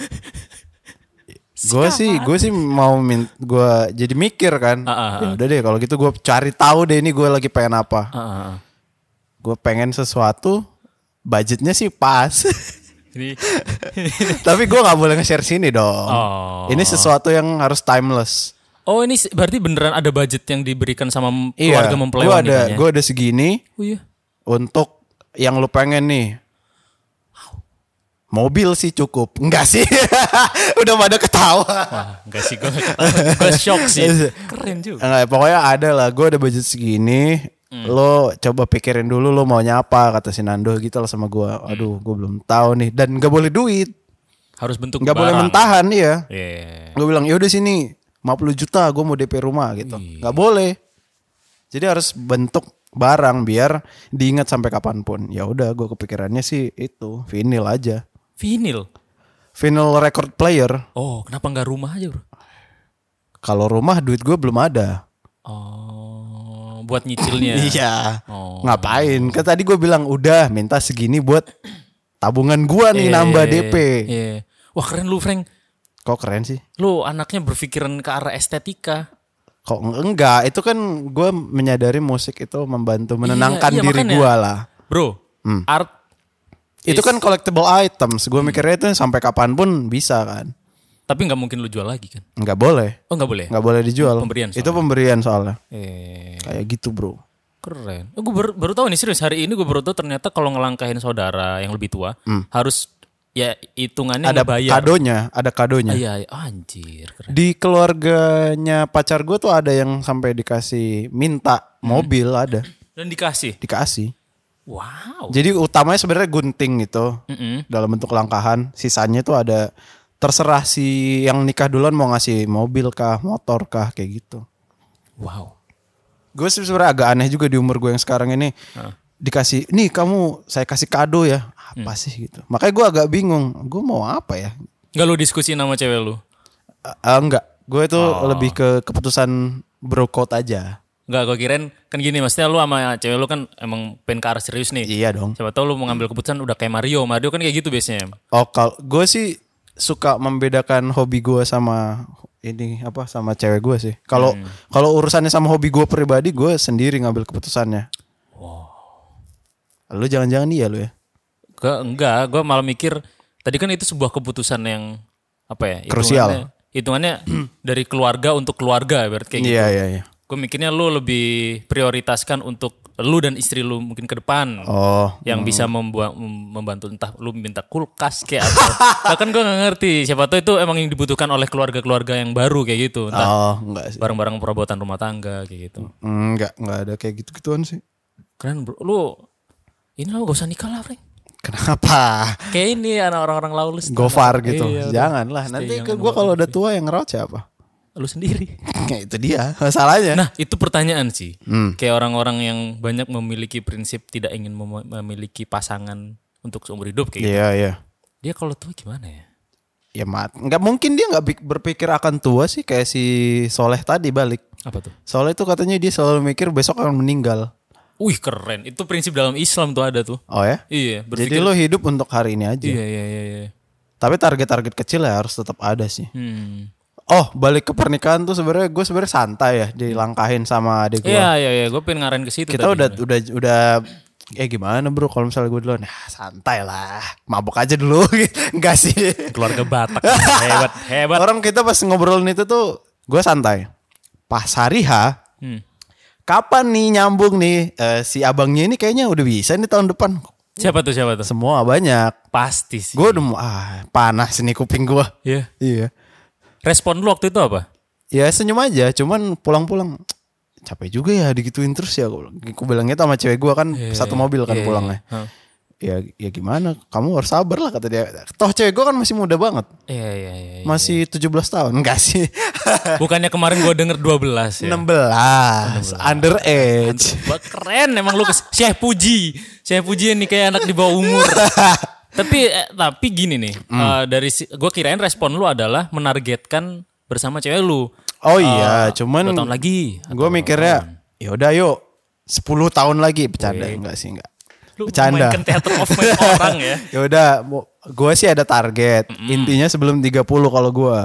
Gue sih gue sih mau min gue jadi mikir kan. Ah, ah, Ya udah deh kalau gitu gue cari tahu deh ini gue lagi pengen apa. Heeh. Gue pengen sesuatu budgetnya sih pas. Ini Tapi gue nggak boleh nge-share sini dong. Oh. Ini sesuatu yang harus timeless. Oh ini berarti beneran ada budget yang diberikan sama Iya. keluarga mempelai Gue ada gue ada segini Oh iya. untuk yang lu pengen nih. Mobil sih cukup. Enggak sih. Udah pada ketawa. Wah enggak sih gue Gue shock sih Keren juga Enggak, pokoknya ada lah. Gue ada budget segini. Hmm. Lo coba pikirin dulu lo maunya apa kata si Nando gitu lah sama gue. Hmm. Aduh, gue belum tahu nih. Dan gak boleh duit. Harus bentuk Gak boleh barang. mentahan ya. Iya Gue bilang yaudah sini 50 juta gue mau DP rumah gitu. Gak boleh. Jadi harus bentuk barang biar diingat sampai kapan pun. Ya udah gue kepikirannya sih itu vinyl aja. Vinyl Vinyl record player. Oh kenapa nggak rumah aja bro Kalau rumah duit gue belum ada. Oh Buat nyicilnya Iya. Oh. Ngapain? Kan tadi gue bilang udah minta segini buat tabungan gua nih nambah DP. Iya Wah keren lu Frank Kok keren sih? Lu anaknya berpikiran ke arah estetika Kok eng- enggak? Itu kan gue menyadari musik itu membantu menenangkan iya, diri makanya. gua lah. Bro Hmm. Art Itu kan collectible items. Gue mikirnya itu sampai kapan pun bisa kan. Tapi nggak mungkin lu jual lagi kan? Nggak boleh. Oh nggak boleh. Nggak boleh dijual. Pemberian Itu pemberian soalnya. Eh, Kayak gitu bro. keren. Oh, gue baru, baru tahu nih serius hari ini gue baru tahu ternyata kalau ngelangkahin saudara yang lebih tua harus ya hitungannya Hmm. Ada ngebayar. kadonya, ada kadonya. Iya, iya. anjir. Keren. Di keluarganya pacar gue tuh ada yang sampai dikasih minta mobil ada, Dan dikasih. dikasih. Wow. Jadi utamanya sebenarnya gunting itu Mm-mm. dalam bentuk langkahan. Sisanya tuh ada terserah si yang nikah duluan mau ngasih mobil kah, motor kah, kayak gitu. Wow. Gue sebenarnya agak aneh juga di umur gue yang sekarang ini dikasih, nih kamu saya kasih kado ya, apa sih gitu. Makanya gue agak bingung, gue mau apa ya? Nggak lu diskusi sama cewek lu? Eh, enggak, gue itu lebih ke keputusan bro code aja. Nggak, gue kirain kan gini maksudnya lu sama cewek lu kan emang pengen ke arah serius nih. Iya dong. Siapa tahu lu mau ngambil keputusan udah kayak Mario. Mario kan kayak gitu biasanya. Oh, kalau gue sih suka membedakan hobi gue sama ini apa sama cewek gue sih. Kalau kalau urusannya sama hobi gue pribadi, gue sendiri ngambil keputusannya. Lu jangan-jangan iya lu ya? Gue enggak, gue malah mikir tadi kan itu sebuah keputusan yang apa ya? Krusial. Hitungannya dari keluarga untuk keluarga berarti kayak gitu. Iya iya iya. Gue mikirnya lu lebih prioritaskan untuk lu dan istri lu mungkin ke depan. Oh, yang bisa membuat mem- membantu entah lu minta kulkas kayak atau bahkan gue nggak ngerti siapa tahu itu emang yang dibutuhkan oleh keluarga-keluarga yang baru kayak gitu entah oh enggak sih. barang-barang perabotan rumah tangga kayak gitu Enggak, enggak ada kayak gitu-gituan sih. keren bro lu ini lo gak usah nikah lah Frank Kenapa? kayak ini anak orang-orang lawless Gofar gitu. Iya. Janganlah. Nanti ke gue kalau udah tua yang ngerawat siapa? lu sendiri Ya itu dia masalahnya. nah itu pertanyaan sih Hmm. kayak orang-orang yang banyak memiliki prinsip tidak ingin mem- memiliki pasangan untuk seumur hidup kayak gitu. Iya iya. dia kalau tua gimana ya Ya mat, nggak mungkin dia nggak berpikir akan tua sih kayak si Soleh tadi balik. apa tuh Soleh itu katanya dia selalu mikir besok akan meninggal. Wih keren itu prinsip dalam Islam tuh ada tuh Oh ya? iya Jadi lo hidup untuk hari ini aja. Iya iya iya. iya. Tapi target-target kecil ya harus tetap ada sih. Hmm. Oh balik ke pernikahan tuh sebenarnya gue sebenarnya santai ya dilangkahin sama adik gue. Iya iya iya. Gue pengen ngarahin ke situ. Kita tadi. udah udah udah eh gimana bro kalau misalnya gue duluan nah santai lah mabok aja dulu enggak sih keluarga Batak hebat hebat. orang kita pas ngobrolin itu tuh gue santai pas hari H Hmm. Kapan nih nyambung nih Eh, si abangnya ini kayaknya udah bisa nih tahun depan Siapa tuh siapa tuh? semua banyak Pasti sih. gue udah ah panas nih kuping gue Iya. iya Respon lu waktu itu apa? ya senyum aja cuman pulang-pulang capek juga ya digituin terus ya gue bilang. Gua bilang gitu sama cewek gue kan satu mobil kan Iya, pulangnya iya. Ya ya gimana kamu harus sabar lah kata dia toh cewek gue kan masih muda banget Iya iya iya. iya. masih 17 tahun enggak sih Bukannya kemarin gue denger 12 ya. 16 underage Wah, keren emang lu Syekh Puji. Syekh Puji ini kayak anak di bawah umur. tapi eh, tapi gini nih, eh, dari si, gue kirain respon lu adalah menargetkan bersama cewek lu. oh iya Eh, cuman tahun lagi. gue mikirnya ya udah yuk 10 tahun lagi bercanda enggak sih enggak Lu bercanda memainkan theater of mind orang ya. ya udah gue sih ada target intinya sebelum 30 kalau gue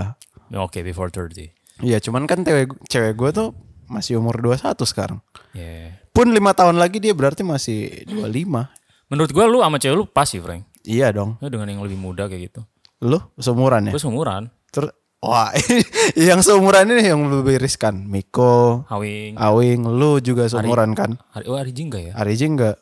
Oke, before 30. Iya cuman kan cewek cewek gue tuh masih umur 21 sekarang Yeah. pun lima tahun lagi dia berarti masih 25 Menurut gue lu sama cewek lu pas sih, Frank. iya dong Lu dengan yang lebih muda kayak gitu. lu seumuran ya Gue seumuran. terus wah yang seumuran ini yang lebih riskan Miko Hawing. Awing lu juga seumuran kan Hari, oh, hari Jingga ya? Ariji enggak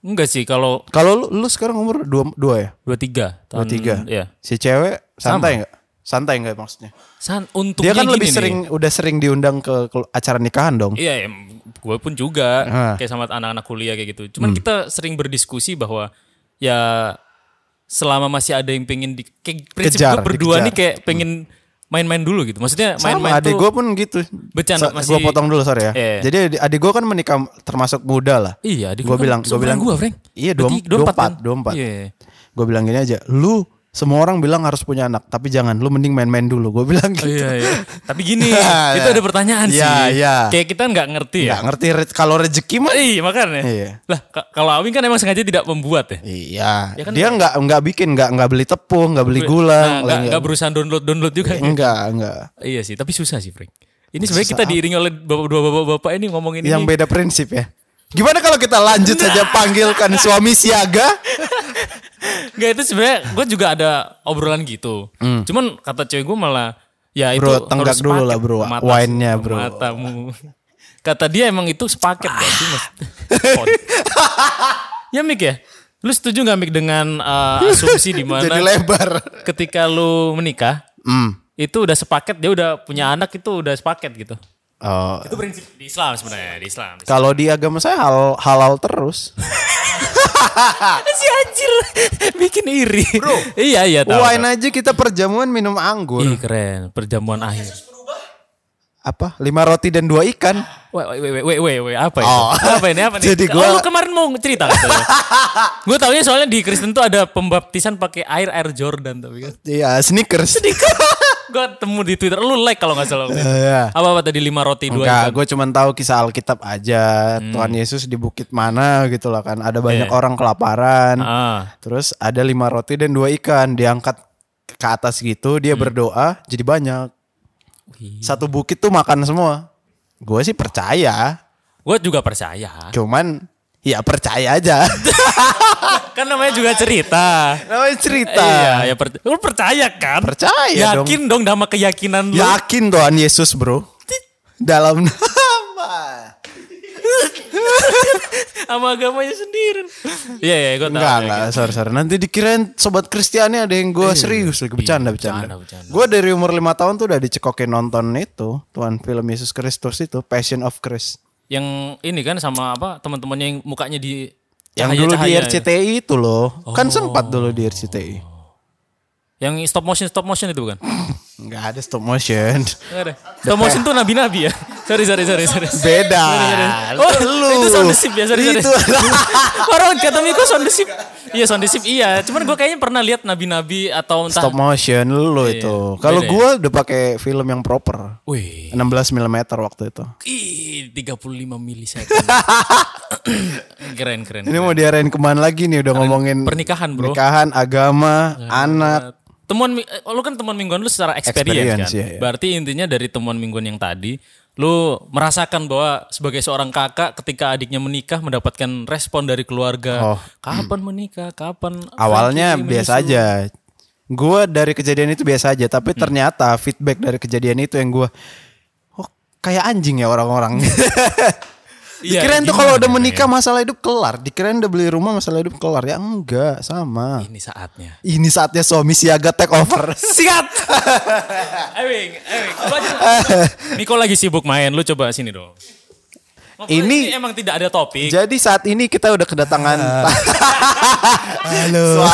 Enggak sih, kalau kalau lu, lu sekarang umur dua, dua ya 23. Tahun, dua tiga Iya. si cewek santai enggak santai enggak maksudnya San, untungnya dia kan lebih nih. sering udah sering diundang ke, ke acara nikahan dong Iya, gue pun juga Ah. kayak sama anak-anak kuliah kayak gitu. Cuman kita sering berdiskusi bahwa ya selama masih ada yang pengen di kayak prinsip Kejar, gue berdua dikejar. nih kayak pengen main-main dulu gitu. Maksudnya main-main adik gue pun gitu Bercanda, Sa- masih- gua potong dulu sorry ya Iya. jadi adik- gue kan menikah termasuk muda lah Iya, adik lu kan bilang- seumuran bilang- gua, Frank. Iya, dua- 24, 24, kan? 24. Iya. gue bilang gini aja lu semua orang bilang harus punya anak tapi jangan lu mending main-main dulu gue bilang Oh, gitu iya, iya. Tapi gini, Iya, itu iya. ada pertanyaan Iya, sih. iya. Kayak kita nggak ngerti ya. nggak ngerti re- kalau rezeki mah Iya, makanya. Iya. Lah, ka- kalau Awing kan emang sengaja tidak membuat ya. iya Ya kan dia nggak nggak bikin nggak nggak beli tepung nggak beli gula Nah, nggak- nggak nggak berusaha download download juga. ya? enggak enggak Iya sih, tapi susah sih, Frank. Ini sebenarnya kita diiringi oleh bapak, dua bapak-bapak ini ngomongin yang ini. beda prinsip ya gimana kalau kita lanjut Nah. saja panggilkan suami siaga Enggak itu sebenarnya gue juga ada obrolan gitu. Cuman kata cewek gue malah ya itu Hmm. Bro, tenggak harus dulu lah, bro. Mata- Wine-nya, bro. Matamu. Kata dia emang itu sepaket berarti mas. ya Mik ya. Lu setuju gak Mik dengan uh, asumsi di mana Jadi lebar. ketika lu menikah Hmm. itu udah sepaket dia udah punya anak itu udah sepaket gitu. Oh, Itu prinsip di Islam sebenarnya di Islam. Di kalau di agama saya hal halal terus. si anjir bikin iri. Bro. iya iya tahu. Wine aja kita perjamuan minum anggur. Ih keren, perjamuan akhir. Apa? Lima roti dan dua ikan. Wait, wait, wait, wait, wait, wait, apa itu? Oh. Apa ini? Apa nih? Jadi Oh, gua- lu kemarin mau cerita katanya. gue taunya soalnya di Kristen tuh ada pembaptisan pakai air air Jordan tapi kan. Iya, sneakers. Gue temu di Twitter, lu like kalau nggak salah. itu. Iya. Apa apa tadi lima roti dua Enggak, gue cuma tahu kisah Alkitab aja. Hmm. Tuhan Yesus di bukit mana gitu lah kan. Ada banyak Iya. orang kelaparan. Ah, Terus ada lima roti dan dua ikan diangkat ke atas gitu. Dia Hmm. berdoa jadi banyak. Satu bukit tuh makan semua. Gue sih percaya. gue juga percaya. Cuman ya percaya aja. kan namanya juga cerita. Namanya cerita. Iya, ya per- lu percaya kan? Percaya dong. Yakin dong sama keyakinan lu. Yakin Tuhan Yesus bro. Dalam nama. sama agamanya sendiri. Iya, iya, gue tahu. Enggak, ya, enggak, sorry, sorry. Nanti dikirain sobat Kristiani ada yang gue serius lagi bercanda, bercanda. bercanda, bercanda. Gue dari umur lima tahun tuh udah dicekokin nonton itu, Tuhan film Yesus Kristus itu, Passion of Christ. Yang ini kan sama apa teman-temannya yang mukanya di Yang dulu di cahaya-cahaya. RCTI itu loh. Kan sempat dulu di RCTI. Yang stop motion stop motion itu bukan? Enggak ada stop motion. Ada. Stop motion tuh nabi-nabi ya. Sorry sorry sorry sorry. Beda. Oh, Lu. itu sound the ship ya, sorry sorry. Itu. Orang kata Miko sound the ship. Iya sound the ship iya. Cuman gue kayaknya pernah lihat nabi-nabi atau entah. Stop motion lu itu. Kalau ya? gue udah pakai film yang proper. Wih, 16 mm waktu itu. ih 35 milisekund. keren keren. Ini mau diarahin ke mana lagi nih udah ngomongin Pernikahan bro. Nikahan, agama, anak. Temuan eh, lu kan temuan mingguan lu secara experience, Experience, kan. iya, iya. Berarti intinya dari temuan mingguan yang tadi lu merasakan bahwa sebagai seorang kakak ketika adiknya menikah mendapatkan respon dari keluarga. Oh. Kapan menikah? Kapan? Awalnya biasa menyusul? aja. Gue dari kejadian itu biasa aja, tapi Hmm. ternyata feedback dari kejadian itu yang gue, oh kayak anjing ya orang-orang. Iya, Dikirain tuh kalau udah ya? menikah masalah hidup kelar. Dikirain udah beli rumah masalah hidup kelar. Ya enggak, sama. Ini saatnya. Ini saatnya suami siaga take over. Sikat. Ewing, Ewing. Miko lagi sibuk main, lu coba sini dong. Ini- emang tidak ada topik. Jadi saat ini kita udah kedatangan Halo.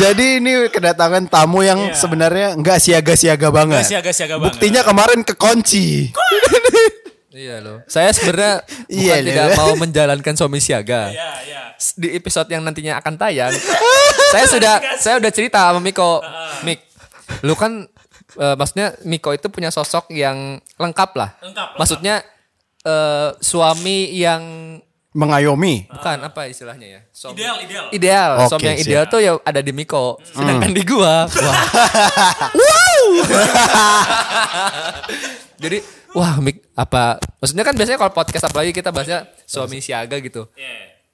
Jadi ini kedatangan tamu yang sebenarnya enggak siaga-siaga banget. Nggak siaga-siaga banget. Buktinya kemarin kekunci. Iya loh. Saya sebenarnya bukan Iya, tidak iya. mau menjalankan suami siaga. Iya, iya. Di episode yang nantinya akan tayang, saya sudah saya udah cerita sama Miko. Mik, lu kan eh, maksudnya Miko itu punya sosok yang lengkap lah. Lengkap, lengkap. Maksudnya eh, suami yang Mengayomi. bukan apa istilahnya ya? Suami Ideal, ideal. ideal. Oke, suami yang siap. ideal tuh ya ada di Miko. Sedangkan di gua, wah. Jadi wah Mik apa maksudnya kan biasanya kalau podcast apalagi kita bahasnya suami siaga gitu.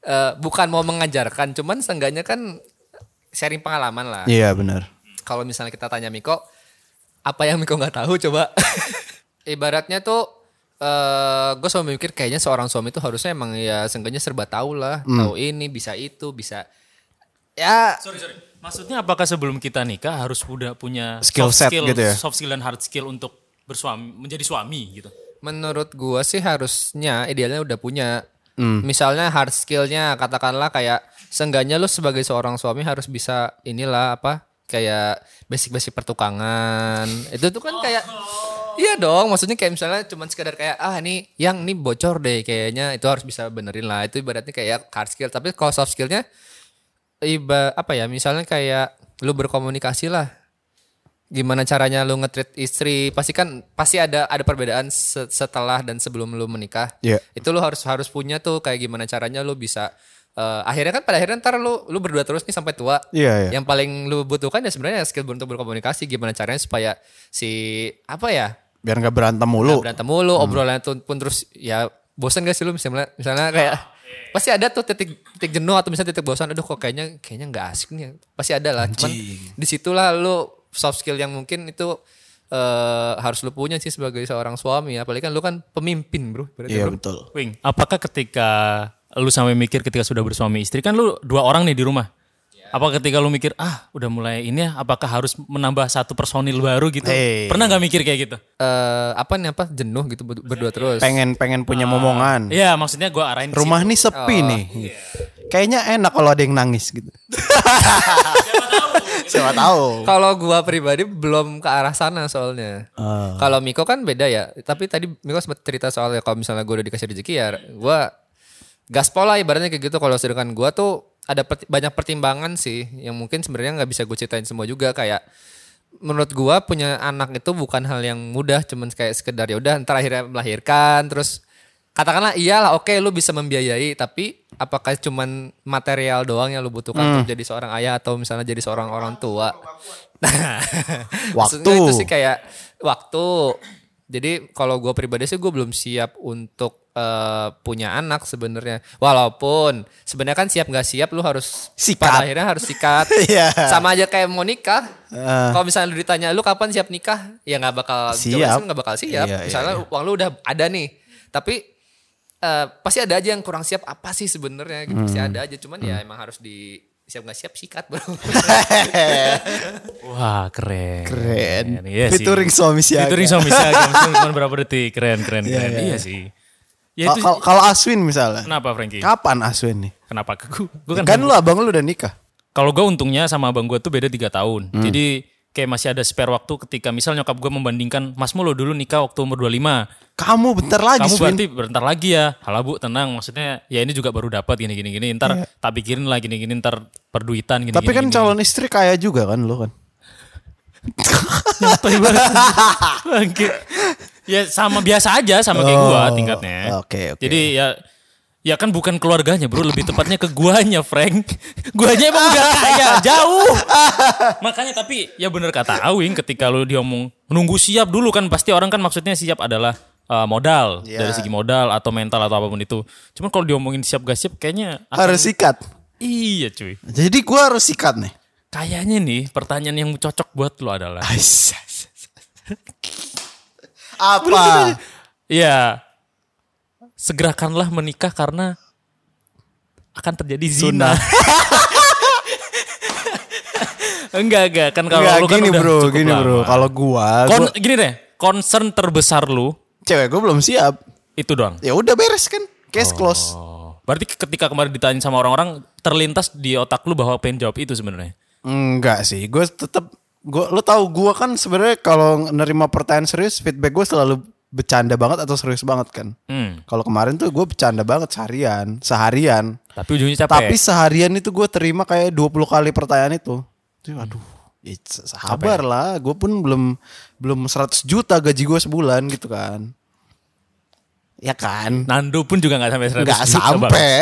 Eh, bukan mau mengajarkan, cuman seenggaknya kan sharing pengalaman lah. Iya benar. Kalau misalnya kita tanya Miko, apa yang Miko nggak tahu coba? Ibaratnya tuh eh gue selalu mikir kayaknya seorang suami itu harusnya emang ya seenggaknya serba tahu lah, tahu ini bisa itu bisa ya Sorry, sorry. Maksudnya apakah sebelum kita nikah harus udah punya Skill soft set skill, gitu ya? soft skill dan hard skill untuk bersuami, menjadi suami gitu? Menurut gua sih harusnya idealnya udah punya. Misalnya hard skillnya katakanlah kayak seenggaknya lu sebagai seorang suami harus bisa inilah apa kayak basic-basic pertukangan. Itu tuh kan kayak Iya dong, maksudnya kayak misalnya cuman sekedar kayak ah ini yang ini bocor deh kayaknya itu harus bisa benerin lah. Itu ibaratnya kayak hard skill. Tapi kalau soft skillnya iba apa ya misalnya kayak lu berkomunikasi lah gimana caranya lu nge-treat istri? Pasti kan pasti ada ada perbedaan se- setelah dan sebelum lu menikah. Iya. itu lu harus harus punya tuh kayak gimana caranya lu bisa eh, akhirnya kan pada akhirnya ntar lu lu berdua terus nih sampai tua. Iya, iya. yang paling lu butuhkan ya sebenarnya skill untuk berkomunikasi gimana caranya supaya si apa ya? Biar nggak berantem mulu. berantem mulu obrolannya tuh pun terus ya bosan gak sih lu misalnya misalnya kayak pasti ada tuh titik titik jenuh atau misalnya titik bosan aduh kok kayaknya kayaknya nggak asik nih pasti ada lah cuman di situlah lu soft skill yang mungkin itu eh, harus lu punya sih sebagai seorang suami apalagi kan lu kan pemimpin bro berarti Iya bro. betul. Wing, apakah ketika lu sampai mikir ketika sudah bersuami istri kan lu dua orang nih di rumah. Apa ketika lu mikir ah udah mulai ini ya apakah harus menambah satu personil baru gitu? Hey. Pernah nggak mikir kayak gitu? Eh, apa nih apa jenuh gitu ber- berdua terus Pengen pengen punya momongan. Iya maksudnya gua arahin Rumah nih sepi nih. Kayaknya enak kalau ada yang nangis gitu. Siapa tahu. Kalau gua pribadi belum ke arah sana soalnya. Ah. Kalau Miko kan beda ya. Tapi tadi Miko sempat cerita soalnya kalau misalnya gua udah dikasih rezeki ya gua gaspol lah ibaratnya kayak gitu. Kalau sedangkan gua tuh ada perti- banyak pertimbangan sih yang mungkin sebenarnya nggak bisa gue ceritain semua juga kayak menurut gua punya anak itu bukan hal yang mudah cuman kayak sekedar ya udah ntar akhirnya melahirkan terus katakanlah iyalah oke lu bisa membiayai tapi apakah cuman material doang yang lu butuhkan untuk jadi seorang ayah atau misalnya jadi seorang orang tua nah Waktu. itu sih kayak waktu jadi kalau gue pribadi sih gue belum siap untuk eh, punya anak sebenarnya walaupun sebenarnya kan siap nggak siap lu harus Sikat. pada akhirnya harus sikat Iya. sama aja kayak mau nikah Eh. kalau misalnya lu ditanya lu kapan siap nikah ya nggak bakal Siap. nggak bakal siap Iya, iya, misalnya uang lu udah ada nih tapi eh, pasti ada aja yang kurang siap apa sih sebenarnya gitu pasti Hmm. ada aja cuman ya emang harus di siap nggak siap sikat bro Wah keren. Keren. Iya sih. Featuring suami siaga. Featuring suami siaga. Maksudnya cuma berapa detik. Keren keren keren. Iya, sih. Ya itu Kalau Aswin misalnya. kenapa Frankie? Kapan Aswin nih? Kenapa ke gue? Gue kan, Kan lu abang lu udah nikah. kalau gue untungnya sama abang gue tuh beda tiga tahun. Hmm. Jadi kayak masih ada spare waktu ketika misal nyokap gue membandingkan Mas lo dulu nikah waktu umur 25. Kamu bentar lagi Kamu Swin. berarti bentar lagi ya. Halah bu tenang maksudnya ya ini juga baru dapat gini gini gini. Ntar tak pikirin lah gini gini ntar perduitan gini Iya. Tapi gini, kan gini. calon istri kaya juga kan lu kan. Nyantai banget. Bangke. ya sama biasa aja sama kayak gua Oh, tingkatnya. oke, oke. Jadi ya ya kan bukan keluarganya bro, lebih tepatnya ke guanya Frank. guanya emang udah kaya jauh. Makanya tapi ya bener kata Awing ketika lu diomong nunggu siap dulu kan pasti orang kan maksudnya siap adalah uh, modal Iya. dari segi modal atau mental atau apa pun itu. Cuman kalau diomongin siap gak siap kayaknya akan- Harus sikat. iya cuy. Jadi gua harus sikat nih. Kayaknya nih pertanyaan yang cocok buat lu adalah Apa? Ya, segerakanlah menikah karena akan terjadi zina. Enggak, enggak. Kan kalau Enggak lu kan gini udah bro, cukup gini lama. bro. Kalau gua, Kon- gua gini deh, concern terbesar lu cewek gua belum siap. itu doang. Ya udah beres kan. Case close. Oh. Berarti ketika kemarin ditanya sama orang-orang terlintas di otak lu bahwa pengen jawab itu sebenarnya. Enggak sih, gue tetap gue lo tahu gue kan sebenarnya kalau nerima pertanyaan serius feedback gue selalu bercanda banget atau serius banget kan. Hmm. Kalau kemarin tuh gue bercanda banget seharian, seharian. Tapi ujungnya capek. Tapi seharian itu gue terima kayak 20 kali pertanyaan itu. Tuh, aduh, ya, sabar lah. Gue pun belum belum 100 juta gaji gue sebulan gitu kan. Ya kan? Nando pun juga nggak sampai 100 Nggak juta, sampai.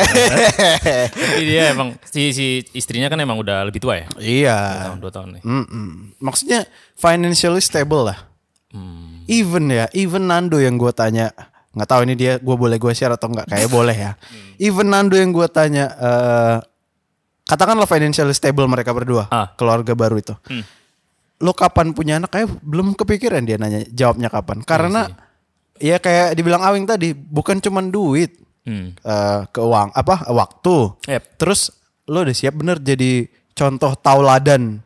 Tapi dia emang si si istrinya kan emang udah lebih tua ya. iya. Tahun dua tahun nih. Mm-mm. Maksudnya financially stable lah. Hmm. Even ya, even Nando yang gue tanya, nggak tahu ini dia gue boleh gue share atau nggak? Kayak boleh ya. Hmm. Even Nando yang gue tanya, eh katakanlah financially stable mereka berdua, Ah. keluarga baru itu. Hmm. Lo kapan punya anak? Kayak belum kepikiran dia nanya jawabnya kapan. Iya Karena ya kayak dibilang Awing tadi, bukan cuman duit, Hmm. eh keuang apa waktu. Yep. Terus lo udah siap bener jadi contoh tauladan.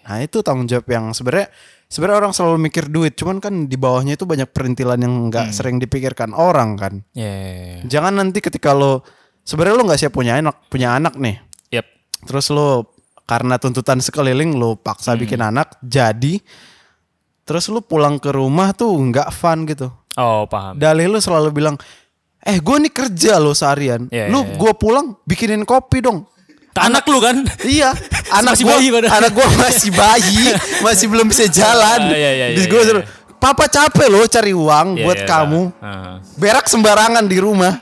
Nah itu tanggung jawab yang sebenarnya sebenarnya orang selalu mikir duit, cuman kan di bawahnya itu banyak perintilan yang nggak sering dipikirkan orang kan. Ya, ya, ya. Jangan nanti ketika lo sebenarnya lo nggak siap punya anak, punya anak nih, Yep. terus lo karena tuntutan sekeliling lo paksa bikin anak, jadi terus lo pulang ke rumah tuh nggak fun gitu. Oh paham. Dalih lu selalu bilang, eh gue nih kerja lo seharian, Iya, lu iya, iya. gue pulang bikinin kopi dong. Ke anak lu kan? Iya, anak Masih gua, bayi padahal. anak gua masih bayi, masih belum bisa jalan. Ah, iya, iya, Di iya, gua iya. suruh, Papa capek loh cari uang Iya, buat iya, kamu. ah. Berak sembarangan di rumah.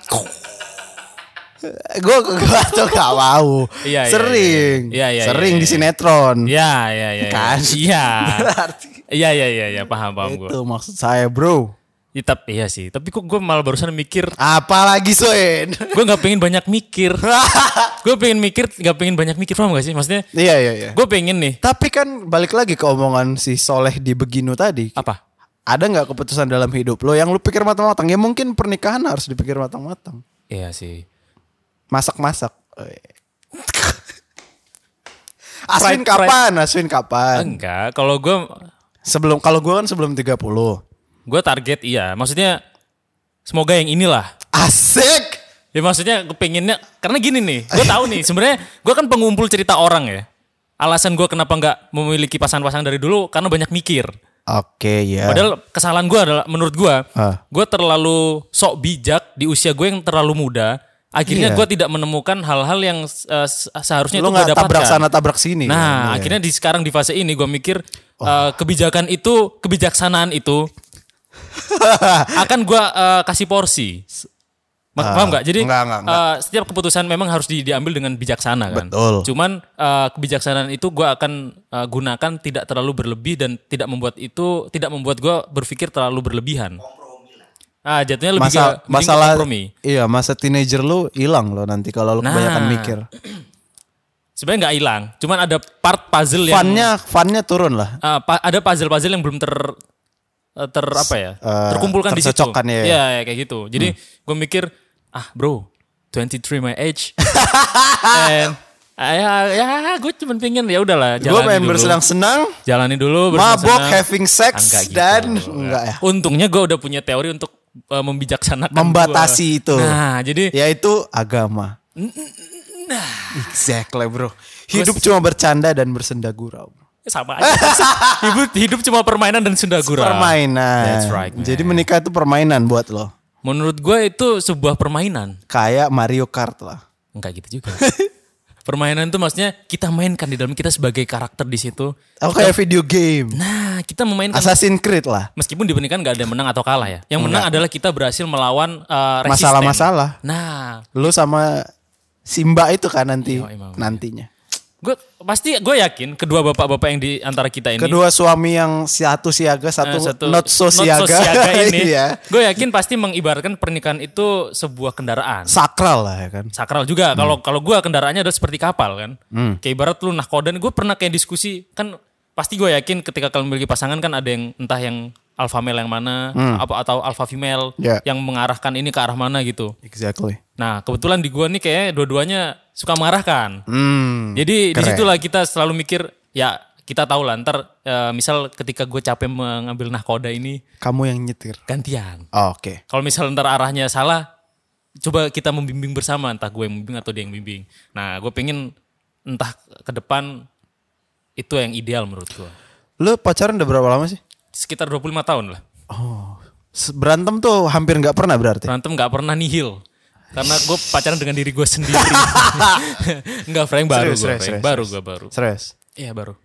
Gue gua tuh gak mau. Iya, iya, sering, iya, iya. Iya, iya, sering iya, di iya. sinetron. Ya, ya, ya. ya. Kan? Iya. Berarti Iya, iya, iya, iya, paham, paham gue. itu maksud saya bro. Ya, tapi iya sih. Tapi kok gue malah barusan mikir, Apalagi Soen? gue nggak pengen banyak mikir. gue pengen mikir, nggak pengen banyak mikir, paham gak sih? Maksudnya, iya iya iya. gue pengen nih Tapi kan balik lagi ke omongan si Soleh di Beginu tadi. apa? Ada nggak keputusan dalam hidup lo yang lu pikir matang-matang? Ya mungkin pernikahan harus dipikir matang-matang. Iya sih. Masak-masak. Eh. Aswin kapan? Aswin kapan? Enggak, kalau gue Sebelum kalau gue kan sebelum 30. Gue target iya. Maksudnya semoga yang inilah. Asik. Ya maksudnya gue pengennya karena gini nih, gue tahu nih sebenarnya gue kan pengumpul cerita orang ya. Alasan gue kenapa nggak memiliki pasangan-pasangan dari dulu karena banyak mikir. Oke ya. Padahal kesalahan gue adalah menurut gue, Ah. gue terlalu sok bijak di usia gue yang terlalu muda. Akhirnya Iya. gue tidak menemukan hal-hal yang se- seharusnya lu itu gue dapatkan. tabrak sana tabrak sini. Nah, kan? Iya. akhirnya di sekarang di fase ini gue mikir eh, kebijakan itu, kebijaksanaan itu akan gue eh, kasih porsi. Ma- Ah, paham nggak? Jadi enggak, enggak, enggak. eh, setiap keputusan memang harus di- diambil dengan bijaksana kan. Betul. Cuman eh, kebijaksanaan itu gue akan eh, gunakan tidak terlalu berlebih dan tidak membuat itu tidak membuat gue berpikir terlalu berlebihan. Ah, jatuhnya lebih Masa, ke masalah kompromi. iya masa teenager lu hilang loh nanti kalau lu Nah. kebanyakan mikir. Sebenarnya nggak hilang, cuman ada part puzzle yang Funnya funnya turun lah. Ah, pa- ada puzzle-puzzle yang belum ter ter apa ya eh, terkumpulkan di situ. ya, ya. Iya, ya, kayak gitu. Jadi gue mikir ah bro 23 my age. And ah, ya ya gue cuma pengen ya udahlah Gue dulu. bersenang-senang, Jalani dulu mabok, having sex Enggak gitu. dan enggak ya. Untungnya gue udah punya teori untuk eh, membijaksanakan Membatasi gua. itu. Nah, jadi Yaitu agama. Nah. Exactly bro. Hidup cuma bercanda dan bersenda gurau. Sama aja. hidup hidup cuma permainan dan senda gurau. Permainan. That's right, man. Jadi menikah itu permainan buat lo. Menurut gue itu sebuah permainan. Kayak Mario Kart lah. Enggak gitu juga. Permainan itu maksudnya kita mainkan di dalam kita sebagai karakter di situ. Oh kayak video game. Nah, kita memainkan Assassin's Creed lah. meskipun di pernikahan nggak ada yang menang atau kalah ya. Yang menang adalah kita berhasil melawan uh, resisten. Masalah-masalah. Nah, Lu sama Simba itu kan nanti Iya, iya, iya. nantinya. Gue pasti gue yakin kedua bapak-bapak yang di antara kita ini Kedua suami yang satu siaga, satu, eh, not so siaga. ini, Iya. gue yakin pasti mengibaratkan pernikahan itu sebuah kendaraan. Sakral lah ya kan. sakral juga. Hmm. Kalau kalau gue kendaraannya adalah seperti kapal kan. Kayak ibarat lu nahkoda. Gue pernah kayak diskusi kan pasti gue yakin ketika kalian memiliki pasangan kan ada yang entah yang alpha male yang mana apa atau alpha female Hmm. Ya. yang mengarahkan ini ke arah mana gitu. Exactly. Nah kebetulan di gue nih kayak dua-duanya suka mengarahkan. Hmm. Jadi keren. di situlah kita selalu mikir ya kita tahu lah ntar eh, misal ketika gue capek mengambil nahkoda ini Kamu yang nyetir. gantian. Oh, Oke. Kalau misal ntar arahnya salah, coba kita membimbing bersama, entah gue yang membimbing atau dia yang bimbing. Nah, gue pengen entah ke depan itu yang ideal menurut gue. Lu pacaran udah berapa lama sih? Sekitar 25 tahun lah. Oh. Berantem tuh hampir nggak pernah berarti. Berantem nggak pernah nihil. Karena gue pacaran dengan diri gue sendiri. Enggak, Frank baru gue, Frank. serius, baru gue baru. Serius. Iya baru.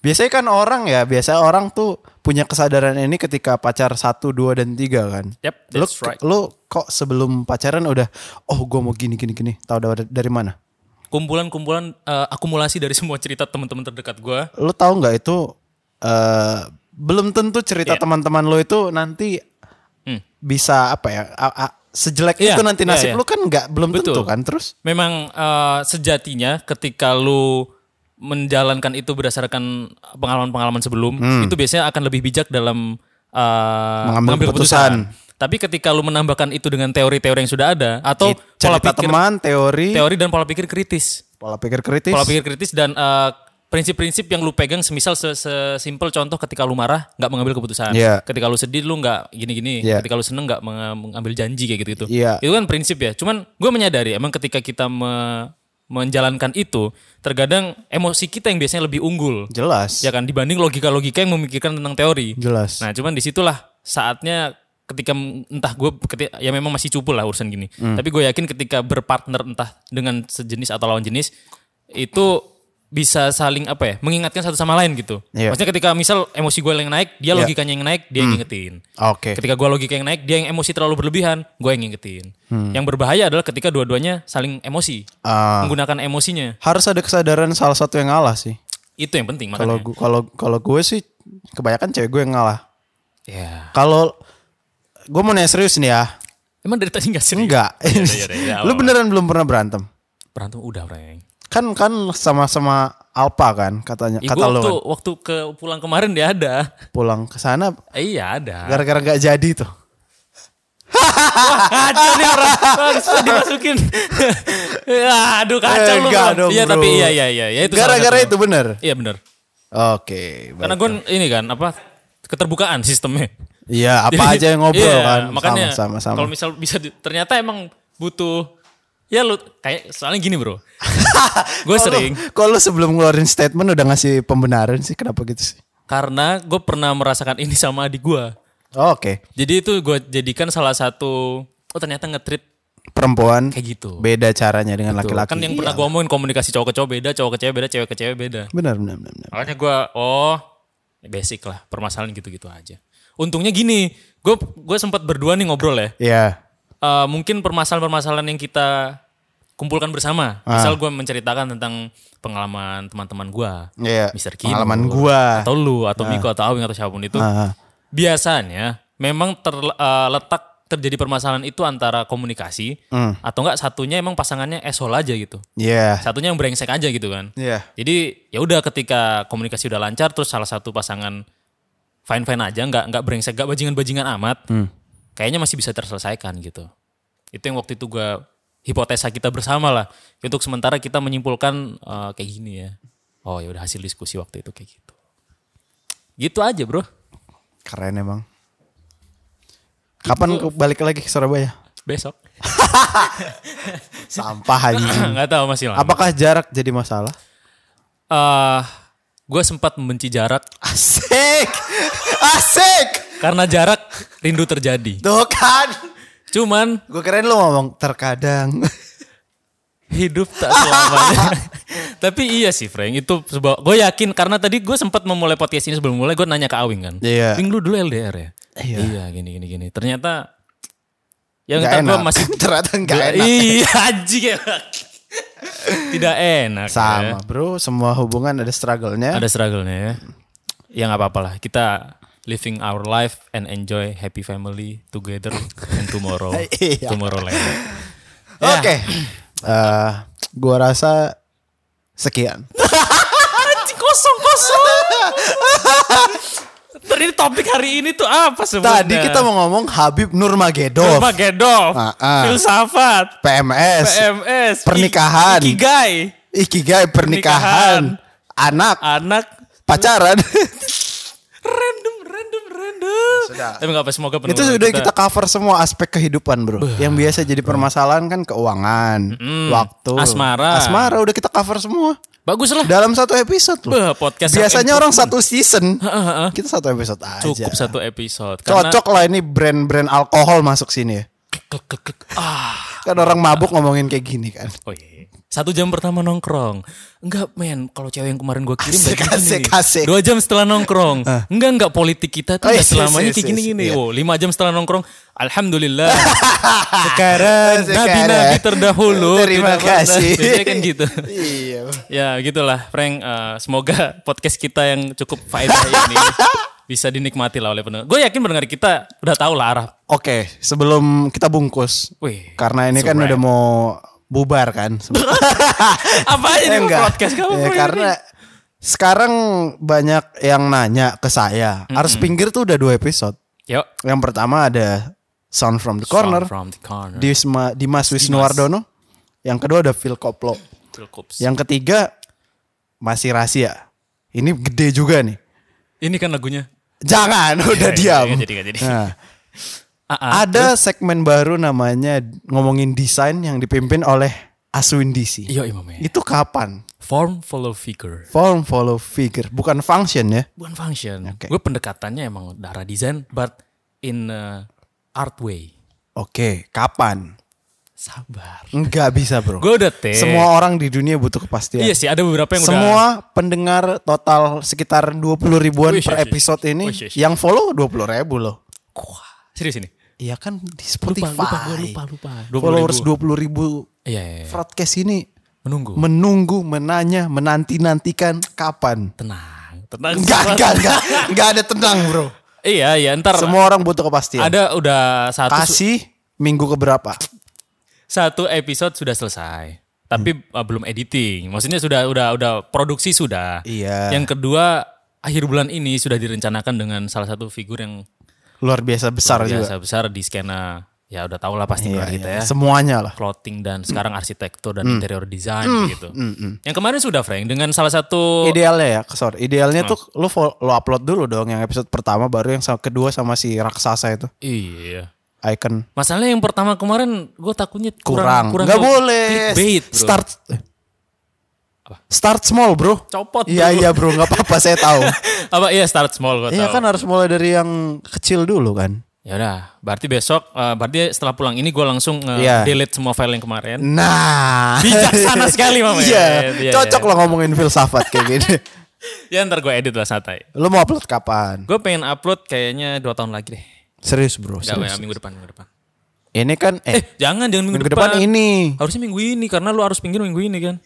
Biasanya kan orang ya, biasa orang tuh punya kesadaran ini ketika pacar satu, dua dan tiga kan. Yep, Lu, that's right. lu kok sebelum pacaran udah, oh gue mau gini gini gini, tahu dari, mana? Kumpulan-kumpulan eh, akumulasi dari semua cerita teman-teman terdekat gue. Lu tahu nggak itu eh belum tentu cerita Iya. teman-teman lu itu nanti Hmm. bisa apa ya? a- a- sejelek Iya, itu nanti iya, nasib iya. lu kan nggak belum Betul. tentu kan terus. Memang eh, sejatinya ketika lu menjalankan itu berdasarkan pengalaman-pengalaman sebelum, itu biasanya akan lebih bijak dalam eh, Mengambil mengambil keputusan. keputusan. Tapi ketika lu menambahkan itu dengan teori-teori yang sudah ada atau pola Cerita pikir teman, teori, teori dan pola pikir kritis. pola pikir kritis. Pola pikir kritis dan eh, prinsip-prinsip yang lu pegang semisal se- sesimpel contoh ketika lu marah nggak mengambil keputusan. Iya. Ketika lu sedih lu nggak gini-gini. Iya. Ketika lu seneng nggak menga- mengambil janji kayak gitu-gitu. Iya. Itu kan prinsip ya. Cuman gue menyadari emang ketika kita me- menjalankan itu terkadang emosi kita yang biasanya lebih unggul. Jelas. Ya kan dibanding logika-logika yang memikirkan tentang teori. Jelas. Nah, cuman di situlah saatnya ketika entah gue ketika, ya memang masih cupu lah urusan gini. Hmm. Tapi gue yakin ketika berpartner entah dengan sejenis atau lawan jenis itu bisa saling apa ya mengingatkan satu sama lain gitu. Iya. Maksudnya ketika misal emosi gue yang naik, dia Iya. logikanya yang naik, dia yang ngingetin. Oke. Ketika gue logika yang naik, dia yang emosi terlalu berlebihan, gue yang ngingetin. Yang berbahaya adalah ketika dua-duanya saling emosi, Hmm. Ah, menggunakan emosinya. harus ada kesadaran salah satu yang ngalah sih. Itu yang penting Kalau kalau kalau gue sih kebanyakan cewek gue yang ngalah. Ya. Kalau gue mau nanya serius nih ya. Emang dari tadi gak serius? Enggak. Yaudah, yaudah, ya, Lu beneran belum pernah berantem? Berantem udah, Frank. Kan kan sama-sama Alpa kan katanya Ya, kata lu waktu, kan. waktu ke pulang kemarin dia ada. Pulang ke sana Eh, iya ada. gara-gara gak jadi tuh. Kacau nih orang dimasukin. Ya, Aduh kacau Eh, lu. dong, Iya tapi iya iya iya. Ya, itu Gara-gara itu bener. Iya bener. Oke. Karena baik. gue ini kan apa keterbukaan sistemnya. Iya, apa Jadi, aja yang ngobrol iya, kan. Makanya sama sama. kalau misal bisa ternyata emang butuh ya lu kayak soalnya gini bro. gue sering Kalau sebelum ngeluarin statement udah ngasih pembenaran sih kenapa gitu sih? karena gue pernah merasakan ini sama adik gue. Oh, Oke. Jadi itu gue jadikan salah satu oh ternyata nge-treat Perempuan kayak gitu. beda caranya dengan laki-laki. Kan yang pernah gue omongin komunikasi cowok ke cowok beda, cowok ke cewek beda, cewek ke cewek beda. Benar benar benar. benar. Makanya gue, oh basic lah, permasalahan gitu-gitu aja. Untungnya gini, gue gue sempat berdua nih ngobrol ya. Iya. Eh, mungkin permasalahan-permasalahan yang kita kumpulkan bersama. Ah. Misal gue menceritakan tentang pengalaman teman-teman gue, Iya. Mr. Kimo, Pengalaman gua. atau lu, atau Miko, atau Awing, atau siapa pun itu. Ah. Biasanya memang terletak terjadi permasalahan itu antara komunikasi Hmm. atau enggak satunya emang pasangannya esol aja gitu. Iya. Satunya yang brengsek aja gitu kan. Iya. Jadi ya udah ketika komunikasi udah lancar terus salah satu pasangan fine fine aja nggak nggak brengsek nggak bajingan bajingan amat kayaknya masih bisa terselesaikan gitu itu yang waktu itu gua hipotesa kita bersama lah untuk sementara kita menyimpulkan eh, kayak gini ya oh ya udah hasil diskusi waktu itu kayak gitu gitu aja bro Keren emang. Kapan ke- balik lagi ke Surabaya? besok Sampah anjing. nggak tahu masih lama Apakah jarak jadi masalah? eh gue sempat membenci jarak Asik. Asik. karena jarak rindu terjadi Tuh kan. cuman Gue keren lu ngomong terkadang. hidup tak selamanya. Tapi iya sih Frank, itu sebuah gue yakin karena tadi gue sempat memulai podcast ini sebelum mulai gue nanya ke Awing kan. Iya. Wing lu dulu LDR ya? Iya. gini gini gini. Ternyata yang ntar gue masih Ternyata Gua- enak. Iya anjing ya. Tidak enak. Sama ya. bro, semua hubungan ada struggle-nya. Ada struggle-nya ya. Ya nggak apa-apa lah. Kita living our life and enjoy happy family together and tomorrow. Iya. tomorrow later. Oke. Eh, gua rasa sekian. Anjing kosong kosong. Tadi topik hari ini tuh apa sebenarnya? Tadi kita mau ngomong Habib Nurmagedov, Magedov, Ah, ah. filsafat, PMS, PMS, Pernikahan. ik- ikigai, ikigai pernikahan, anak, anak, pacaran. random, random. Sudah. Tapi apa semoga Itu pendengar sudah kita cover semua aspek kehidupan, Bro. Yang biasa jadi permasalahan kan keuangan, waktu, Asmara. Asmara udah kita cover semua bagus lah. dalam satu episode loh. Bah, podcast Biasanya orang satu season, kita satu episode aja. Cukup satu episode. Karena, Cocok lah ini brand-brand alkohol masuk sini ya. Ah. Kan orang mabuk ngomongin kayak gini kan. Oh iya. Satu jam pertama nongkrong. Enggak men, kalau cewek yang kemarin gue kirim Asik, asik, nih. asik. Dua jam setelah nongkrong. Enggak, enggak politik kita Oh, tuh enggak yes, selamanya yes, kayak gini-gini. iya. Oh, lima jam setelah nongkrong. Alhamdulillah. Sekarang nabi-nabi terdahulu. Terima pernah. kasih. Biasanya kan gitu. iya. ya gitulah Frank. Eh, semoga podcast kita yang cukup faedah ini bisa dinikmati lah oleh pendengar. Gue yakin pendengar kita udah tahu lah arah. Oke, sebelum kita bungkus. Wih, Karena ini kan so udah mau bubar kan. apa aja nih enggak. podcast kamu? Ya, karena sekarang banyak yang nanya ke saya. Harus pinggir tuh udah dua episode. Yuk. Yang pertama ada Sound from the Corner. From the corner. Disma, Dimas Wisnuwardono. Yang kedua ada Phil Koplo. Cukup. Yang ketiga masih rahasia. Ini gede juga nih. Ini kan lagunya. Jangan, udah Iya, diam. iya, jadi, jadi. Nah, Ah. ada segmen baru namanya ngomongin desain yang dipimpin oleh Aswin DC. Iya imamnya. Itu kapan? Form follow figure. Form follow figure, bukan function ya. Bukan function. Oke. Gue pendekatannya emang darah desain, but in a art way. Oke, kapan? Sabar. Enggak bisa bro. Gue udah teh. Semua orang di dunia butuh kepastian. Iya sih ada beberapa yang udah. Semua pendengar total sekitar 20 ribuan Wih, per yes. episode ini Wih, yes, yes. yang follow 20 ribu loh. Wah, serius ini. Iya kan di Lupa, Spotify. lupa, gue lupa, lupa. 20 Followers ribu. 20 ribu. Iya, iya, iya. Broadcast ini Menunggu. menunggu, menanya, menanti-nantikan kapan. tenang, tenang. Enggak, enggak, enggak. Enggak ada tenang bro. Iya, iya, ntar Semua orang butuh kepastian. ada udah satu Kasih minggu keberapa? satu episode sudah selesai. Tapi uh, belum editing. Maksudnya sudah udah udah produksi sudah. Iya. Yang kedua, akhir bulan ini sudah direncanakan dengan salah satu figur yang Luar biasa besar juga. biasa besar di skena ya udah tau lah pasti Iya, kita iya. ya. Semuanya lah. Clothing dan sekarang arsitektur dan Hmm. interior design gitu. Yang kemarin sudah Frank dengan salah satu Idealnya ya, sorry. Idealnya tuh lu lu upload dulu dong yang episode pertama baru yang kedua sama si raksasa itu. iya. Icon Masalahnya yang pertama kemarin gue takutnya kurang kurang. Nggak ke- boleh. clickbait, bro. Start Start small, Bro. Copot, Iya, iya, Bro. nggak apa-apa, saya tahu. apa iya start small gue Iya kan harus mulai dari yang kecil dulu kan. Ya udah, berarti besok, eh, berarti setelah pulang ini gue langsung nge- Iya. delete semua file yang kemarin. Nah, Bijaksana sekali, Mama. Iya, Iya, cocok iya. lah ngomongin filsafat kayak gini. Ya ntar gue edit lah santai. Lu mau upload kapan? Gue pengen upload kayaknya dua tahun lagi deh. Serius, Bro. Gak, Serius. ya, minggu depan, minggu depan. Ini kan eh, Eh, jangan, jangan minggu, minggu depan ini. Harusnya minggu ini, karena lu harus pinggir minggu ini kan.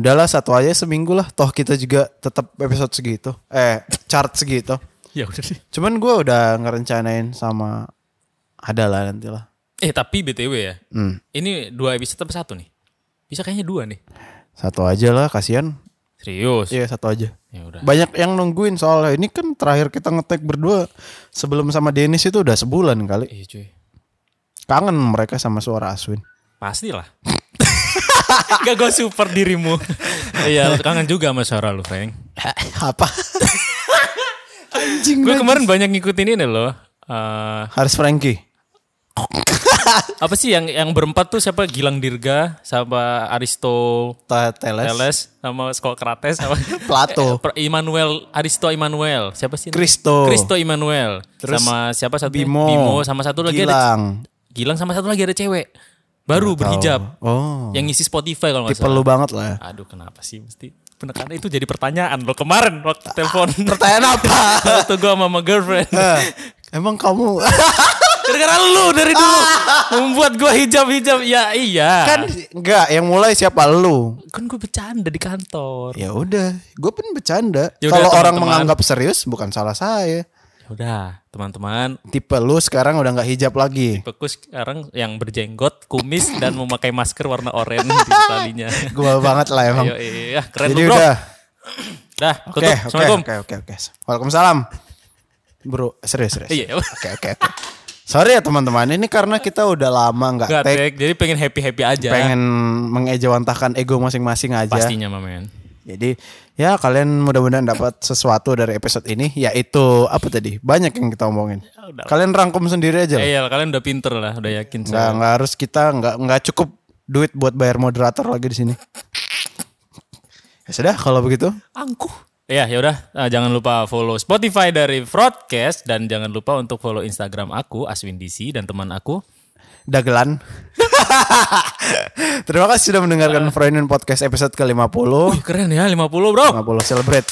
Udahlah satu aja seminggu lah. Toh kita juga tetap episode segitu. Eh, chart segitu. Ya udah sih. Cuman gue udah ngerencanain sama ada lah nanti lah. Eh, tapi BTW ya. Hmm. Ini dua episode apa satu nih? Bisa kayaknya dua nih. Satu aja lah, kasihan. Serius? Iya satu aja. Ya udah. Banyak yang nungguin soalnya ini kan terakhir kita ngetek berdua sebelum sama Dennis itu udah sebulan kali. Iya cuy. Kangen mereka sama suara Aswin. Pastilah. Gak gue super dirimu. Iya, kangen juga sama suara lu, Frank. Apa? Anjing Gue kemarin banyak ngikutin ini loh. Eh, Haris Franky. apa sih yang yang berempat tuh siapa? Gilang Dirga, sama Aristo Teles. Teles, sama Skokrates, sama Plato. Eh, Per- Immanuel, Aristo Immanuel. Siapa sih? Kristo. Kristo Immanuel. Terus sama siapa satu? Bimo. sama satu lagi ada Gilang. Gilang sama satu lagi ada cewek. Baru berhijab. Oh. Yang ngisi Spotify kalau nggak salah. lu banget lah ya. Aduh kenapa sih mesti penekanan itu jadi pertanyaan lo kemarin waktu telepon Pertanyaan apa? waktu gue sama, sama girlfriend Eh, Emang kamu gara-gara lu dari dulu membuat gue hijab-hijab ya iya kan enggak yang mulai siapa lu? kan gue bercanda di kantor Ya udah, gue pun bercanda. Ya Kalau orang menganggap serius bukan salah saya. Udah teman-teman Tipe lu sekarang udah nggak hijab lagi. Beku sekarang yang berjenggot kumis dan memakai masker warna oranye di talinya Gue banget lah emang. Ayo, iya keren Jadi lu bro udah. dah Oke, tutup oke, assalamualaikum oke, oke, oke. Waalaikumsalam. Bro, serius, serius. iya Oke, oke, oke. Sorry ya teman-teman, ini karena kita udah lama nggak Gak take, tek jadi pengen happy happy aja pengen mengejawantahkan ego masing-masing aja. pastinya mamen Jadi ya kalian mudah-mudahan dapat sesuatu dari episode ini, yaitu apa tadi? Banyak yang kita omongin. Kalian rangkum sendiri aja. lah. Eh, iya kalian udah pinter lah udah yakin Nggak, saya nggak harus kita nggak nggak cukup duit buat bayar moderator lagi di sini. Ya sudah kalau begitu. angkuh Iya, ya udah. Nah, jangan lupa follow Spotify dari Broadcast dan jangan lupa untuk follow Instagram aku Aswin DC dan teman aku. Dagelan. Terima kasih sudah mendengarkan Freudian Podcast episode ke-50. Wih, keren ya 50, Bro. 50 celebrate.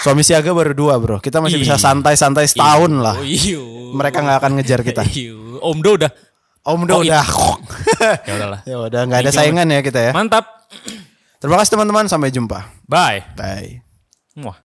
Suami siaga baru dua bro. Kita masih bisa Ih. santai-santai setahun lah. Oh, iyo. Mereka nggak akan ngejar kita. Iyo. Om Do udah. Om Do Oh, iya. udah. Ya udahlah. ya udah nggak ada saingan ya kita ya. Mantap. Terima kasih teman-teman. Sampai jumpa. Bye. Bye. Muah.